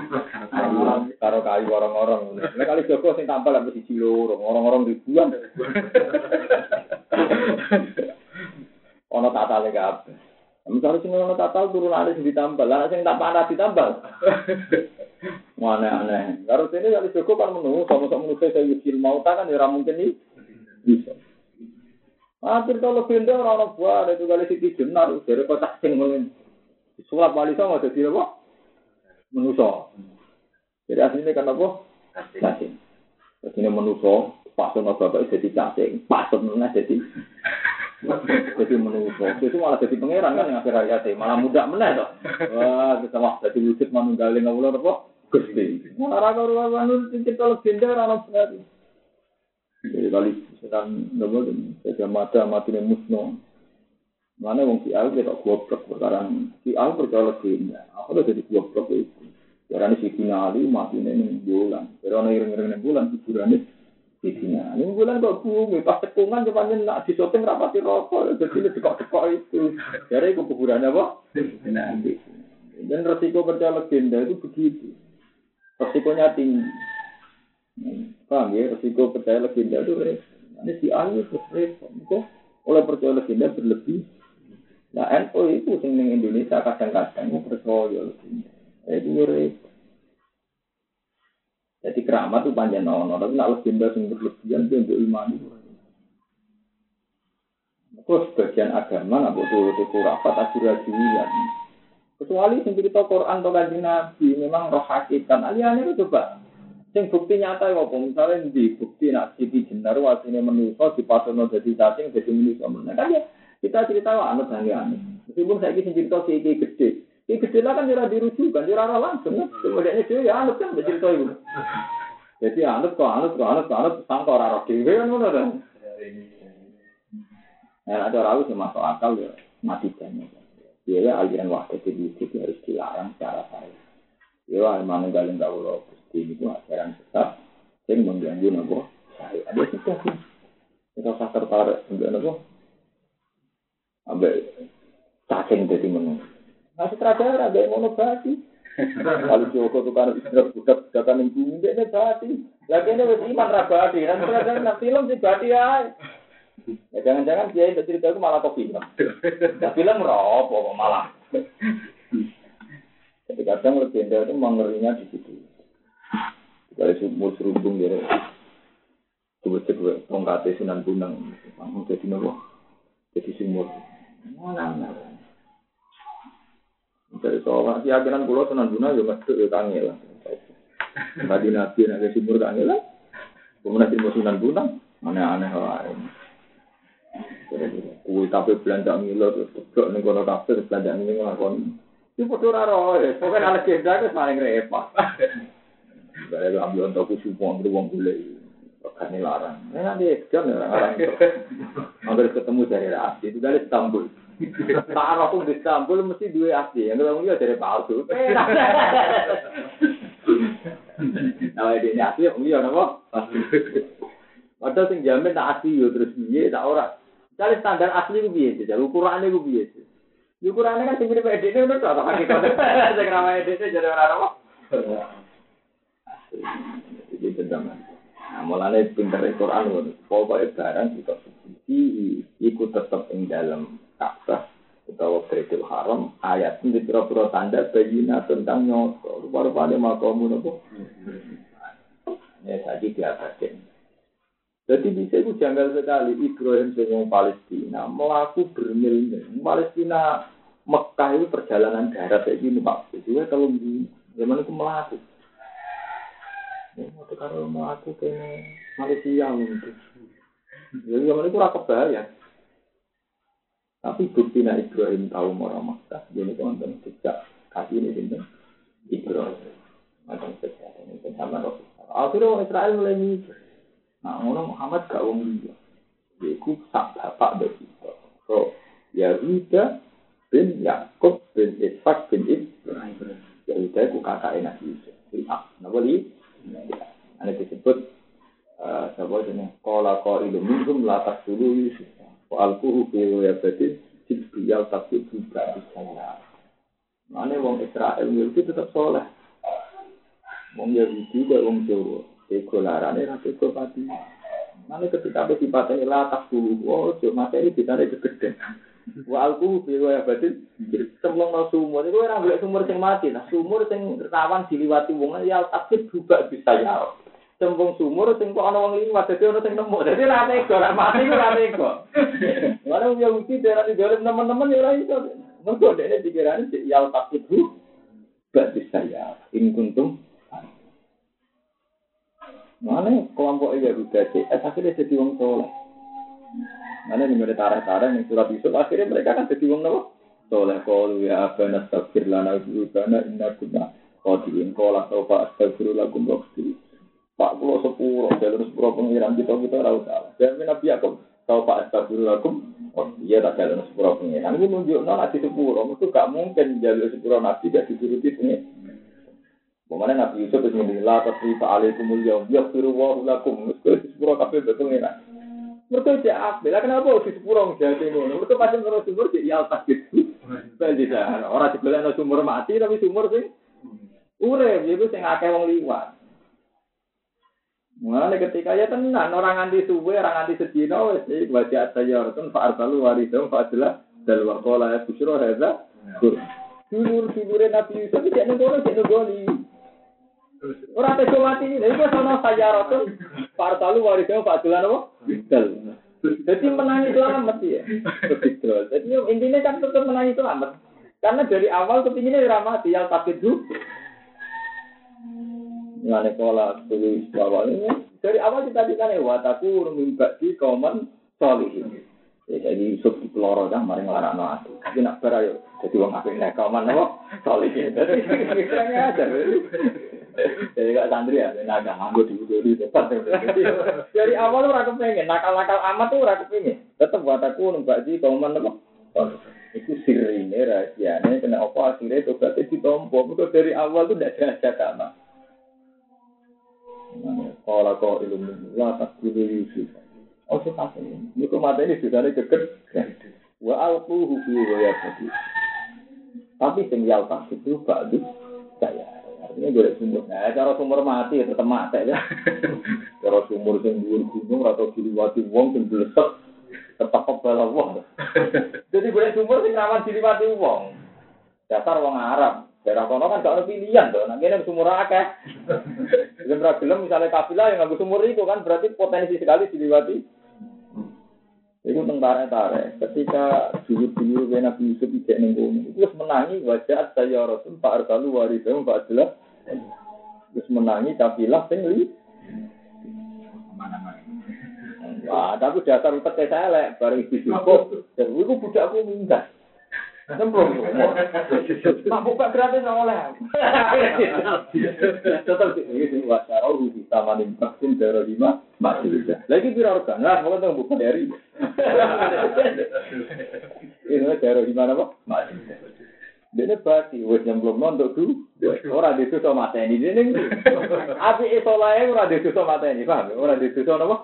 Karo kayu orang-orang. Nek kali jogo sing tampil ambek siji loro, orang-orang ribuan. Ono tatale kabeh. Misalnya sing ngono tatal turun ada sing ditambal, lah sing tak panah ditambal. Mana aneh. Karo sini kali cukup kan menunggu sama-sama menunggu saya yusil mau kan ya mungkin nih bisa. Akhir kalau pindah orang orang buah itu kali sih jenar dari kotak sing ngono. Sulap wali sama jadi apa? Menuso. Jadi aslinya kan apa? Cacing. Ini menuso, pasun bapak jadi cacing, pasun jadi jadi menunggu. Itu malah jadi pangeran kan yang akhir hayat malah mudah meneh toh. Wah, kita wah jadi wujud manunggalin ngawula apa? Gusti. Ora karo anu cerita legenda ora benar. Jadi kali sedang nopo saja mata mati musno. Mana wong si Al kita goblok perkara si Al percaya legenda. Aku udah jadi goblok itu. Karena si Kinali mati nih bulan. Karena iring-iring bulan kuburannya Isinya, ini bulan kok bumi, pas tekungan coba nak di shopping rapati rokok, jadi ini dekok-dekok itu. Jadi itu kuburannya apa? Nanti. Dan resiko percaya legenda itu begitu. Resikonya tinggi. Paham ya, resiko percaya legenda itu Ini si ahli terus repot. Oleh percaya legenda berlebih. Nah, NU itu sing Indonesia kadang-kadang percaya legenda. Itu repot. Jadi keramat itu panjang nono, tapi nak legenda sing berlebihan itu untuk iman itu. Sebagian agama nak butuh itu kurafat ajur-ajuran. Kecuali sing cerita Quran atau kanjeng Nabi memang roh hakikat. Aliannya itu coba. Sing bukti nyata ya apa? Misalnya di bukti nak siti jenar wasine menuso di pasono jadi cacing jadi menuso. Nah kan ya kita cerita wah anut aneh aneh. Meskipun saya kisah cerita si gede, ini kecil kan jurah dirujukan, jurah langsung kan. Kemudian itu ya anut kan cerita itu. Jadi anut kok anut kok anut anut sangka ora roh dhewe kan ngono kan. Nah, ada orang yang masuk akal ya mati banyak. Dia ya aliran waktu itu harus dilarang secara saya. Dia emang nggak nggak ulo gusti itu ajaran sesat yang mengganggu nopo saya. Ada sih kita usah tertarik enggak nopo. Ambil cacing jadi menunggu. Nah, sutradara ada yang ngono berarti. Kalau Joko tuh kan istirahat budak budakan yang bumi dia berarti. Lagi ini wes iman rabadi. Dan sutradara film sih berarti ya. Ya jangan-jangan dia itu cerita itu malah kok film. Nah, film robo malah. Jadi kadang legenda itu mengerinya di situ. Kalau sumur serubung dia, coba-coba tongkatnya sunan bunang, langsung jadi nopo, jadi sumur. Mana, mana. Dari soal keyakinan pulau tenan guna ya masuk ya kangen. Tadi nabi nabi sumur kangen lah. Kemudian di sunan guna mana aneh lain. Kue tapi belanja milo terus teblok nih kono kafe terus belanja milo ngelakon. Ini foto raro ya. Pokoknya anak kita itu paling repot. Saya ambil untuk kusu uang beruang bule. Kan larang. Ini nanti ya larang. Hampir ketemu dari Rasi itu dari Istanbul. Pak Arafung di Istanbul mesti dua asli, yang ketemu dia dari palsu. Nah, ini asli, iya apa? Padahal sing jamin tak asli terus piye tak ora. Misalnya standar asli ku piye jadi ukurannya ku piye. Ukurannya kan sing mirip edene ngono to, hakikat. Sing ramai edene jadi ora apa. Jadi benar. Nah, mulanya pinter Quran loh. Pokoknya barang kita suci, ikut tetap ing dalam Ka'bah utawa Baitul Haram ayat ini pura-pura tanda bayina tentang nyoto. Rupa-rupanya makamu nopo? Ya tadi diatakan jadi bisa itu janggal sekali Ibrahim senyum Palestina melaku bermil-mil. Palestina Mekah itu perjalanan darat kayak gini pak. Jadi kalau di zaman itu melaku ya mau kalau melaku ke Malaysia mungkin. Ya zaman itu rakyat bahaya tapi bukti nak Ibrahim tahu orang Makkah, teman-teman sejak kaki ini ini Ibrahim. Macam sesuatu ini sama Rasul. Akhirnya orang Israel mulai mikir. Nah, orang Muhammad gak wong dia. Yaitu sak bapak dari kita. So, Yahuda bin Yakub bin Ishak bin Ibrahim. Yahuda itu kakak Nabi Yusuf. Ishak. Nah, boleh? Ini disebut uh, siapa jenis? Kala kau ilmu minhum latas dulu Yusuf. Wa alquhu fi wayabati jibril tapi juga saya. Mana wong Israel itu tetap soleh. Wong Yahudi kok wong Jawa. Ego larane ra ego pati. Mana ketika sifatnya lah tak dulu, oh cuma materi kita ada kegede. Wa alquhu fi wayabati semlong no sumur itu orang boleh sumur sing mati. Nah sumur sing rawan diliwati wong ya tapi juga bisa ya cembung sumur sing kok ana wong liwat dadi ana sing nemu. Dadi ra tega ra mati ku ra tega. Ora yo mesti daerah di dalam teman-teman ya ora iso. Mergo dene pikirane sik yal takutu berarti saya in kuntum Mana kelompok ya udah sih, eh akhirnya jadi wong soleh. Mana nih mereka tarik-tarik yang surat Yusuf, akhirnya mereka kan jadi wong nopo. Soleh kalau ya apa nastafir lana dulu karena inna kunna qadirin. Qala sawfa astaghfiru lakum waghfir Pak pulau sepuluh, jalur sepuluh pengiran kita kita tahu salah. Dan Nabi Yakub tahu Pak Astagfirullahaladzim, oh iya tak jalur sepuluh pengiran. Ini nunjuk nol di sepuluh, itu gak mungkin jalur sepuluh Nabi gak dituruti ini. Bagaimana Nabi Yusuf itu menilai atas cerita alaikumul yaum, ya firu wa ulakum, terus sepuluh kafe betul pengiran. Mereka cek apa? kenapa di sepuluh jadi ngono? Mereka pasti terus sumur di yal tak gitu. Orang sebelah sumur mati tapi sumur sih urep, itu sing akeh wong liwat. Mulane ketika ya tenan orang anti suwe, orang anti sedina wis iki baca tayaratun fa arsalu waridum fa adla dal wa qala ya busyra hadza. Dulur dulure Nabi Yusuf iki nek ngono cek nggoni. Ora tega mati, lha iku sono tayaratun fa arsalu waridum fa adla apa? Dal. Jadi menangi selamat ya. Jadi intinya kan tetap menangi selamat. Karena dari awal kepinginnya ramati yang takut dulu. Ngane pola tulis ini dari awal kita ditanya wataku mimba di kauman solihin. Ya, jadi Yusuf di peloro kan, mari ngelarang aku. Tapi nak berayo, jadi wong apik nek kauman apa? Solihin. Jadi kiranya aja. Jadi gak santri ya, naga nganggo di di depan. Dari awal ora kepengen, nakal-nakal amat tuh ora kepengen. Tetep wataku mimba di kauman apa? Itu sirine rahasianya, kena apa akhirnya itu berarti ditompo. dari awal tuh tidak ada sama. Kalau kau ilmu la tak kudu Yusuf. Tak ini. Ini mata ini sudah ada geger. Wa alquhu fi ghayabati. Tapi sing yal tak itu badu saya. Artinya gue sumur. Nah, cara sumur mati ya tetap mati ya. Cara sumur sing dhuwur gunung atau diliwati wong sing blesek tetap kebal wong. Jadi gue sumur sing rawan diliwati wong. Dasar wong Arab. Daerah kono kan gak ada pilihan tuh, nanti ini sumur akeh. Gelem gelem misalnya kafilah yang nggak sumur itu kan berarti potensi sekali diliwati. Itu tentara tare. Ketika dulu dulu Nabi Yusuf tidak nenggung, itu menangi wajah saya Rasul Pak Arsalu warisem Pak Abdullah. Terus menangi kafilah tinggi. Wah, tapi dasar utek saya lek bareng ibu cukup. Dan itu budakku minta. Semprong. Mabuk pak gratis nggak oleh. Tetap ini wacara rugi sama nih vaksin darah lima masih bisa. Lagi biar organ lah, kalau tuh bukan dari. Ini darah lima apa? Masih bisa. Dene berarti wis nyemplung nonton tuh. Ora disusul mateni dene. Api iso lae ora disusul mateni, paham? Ora disusul apa?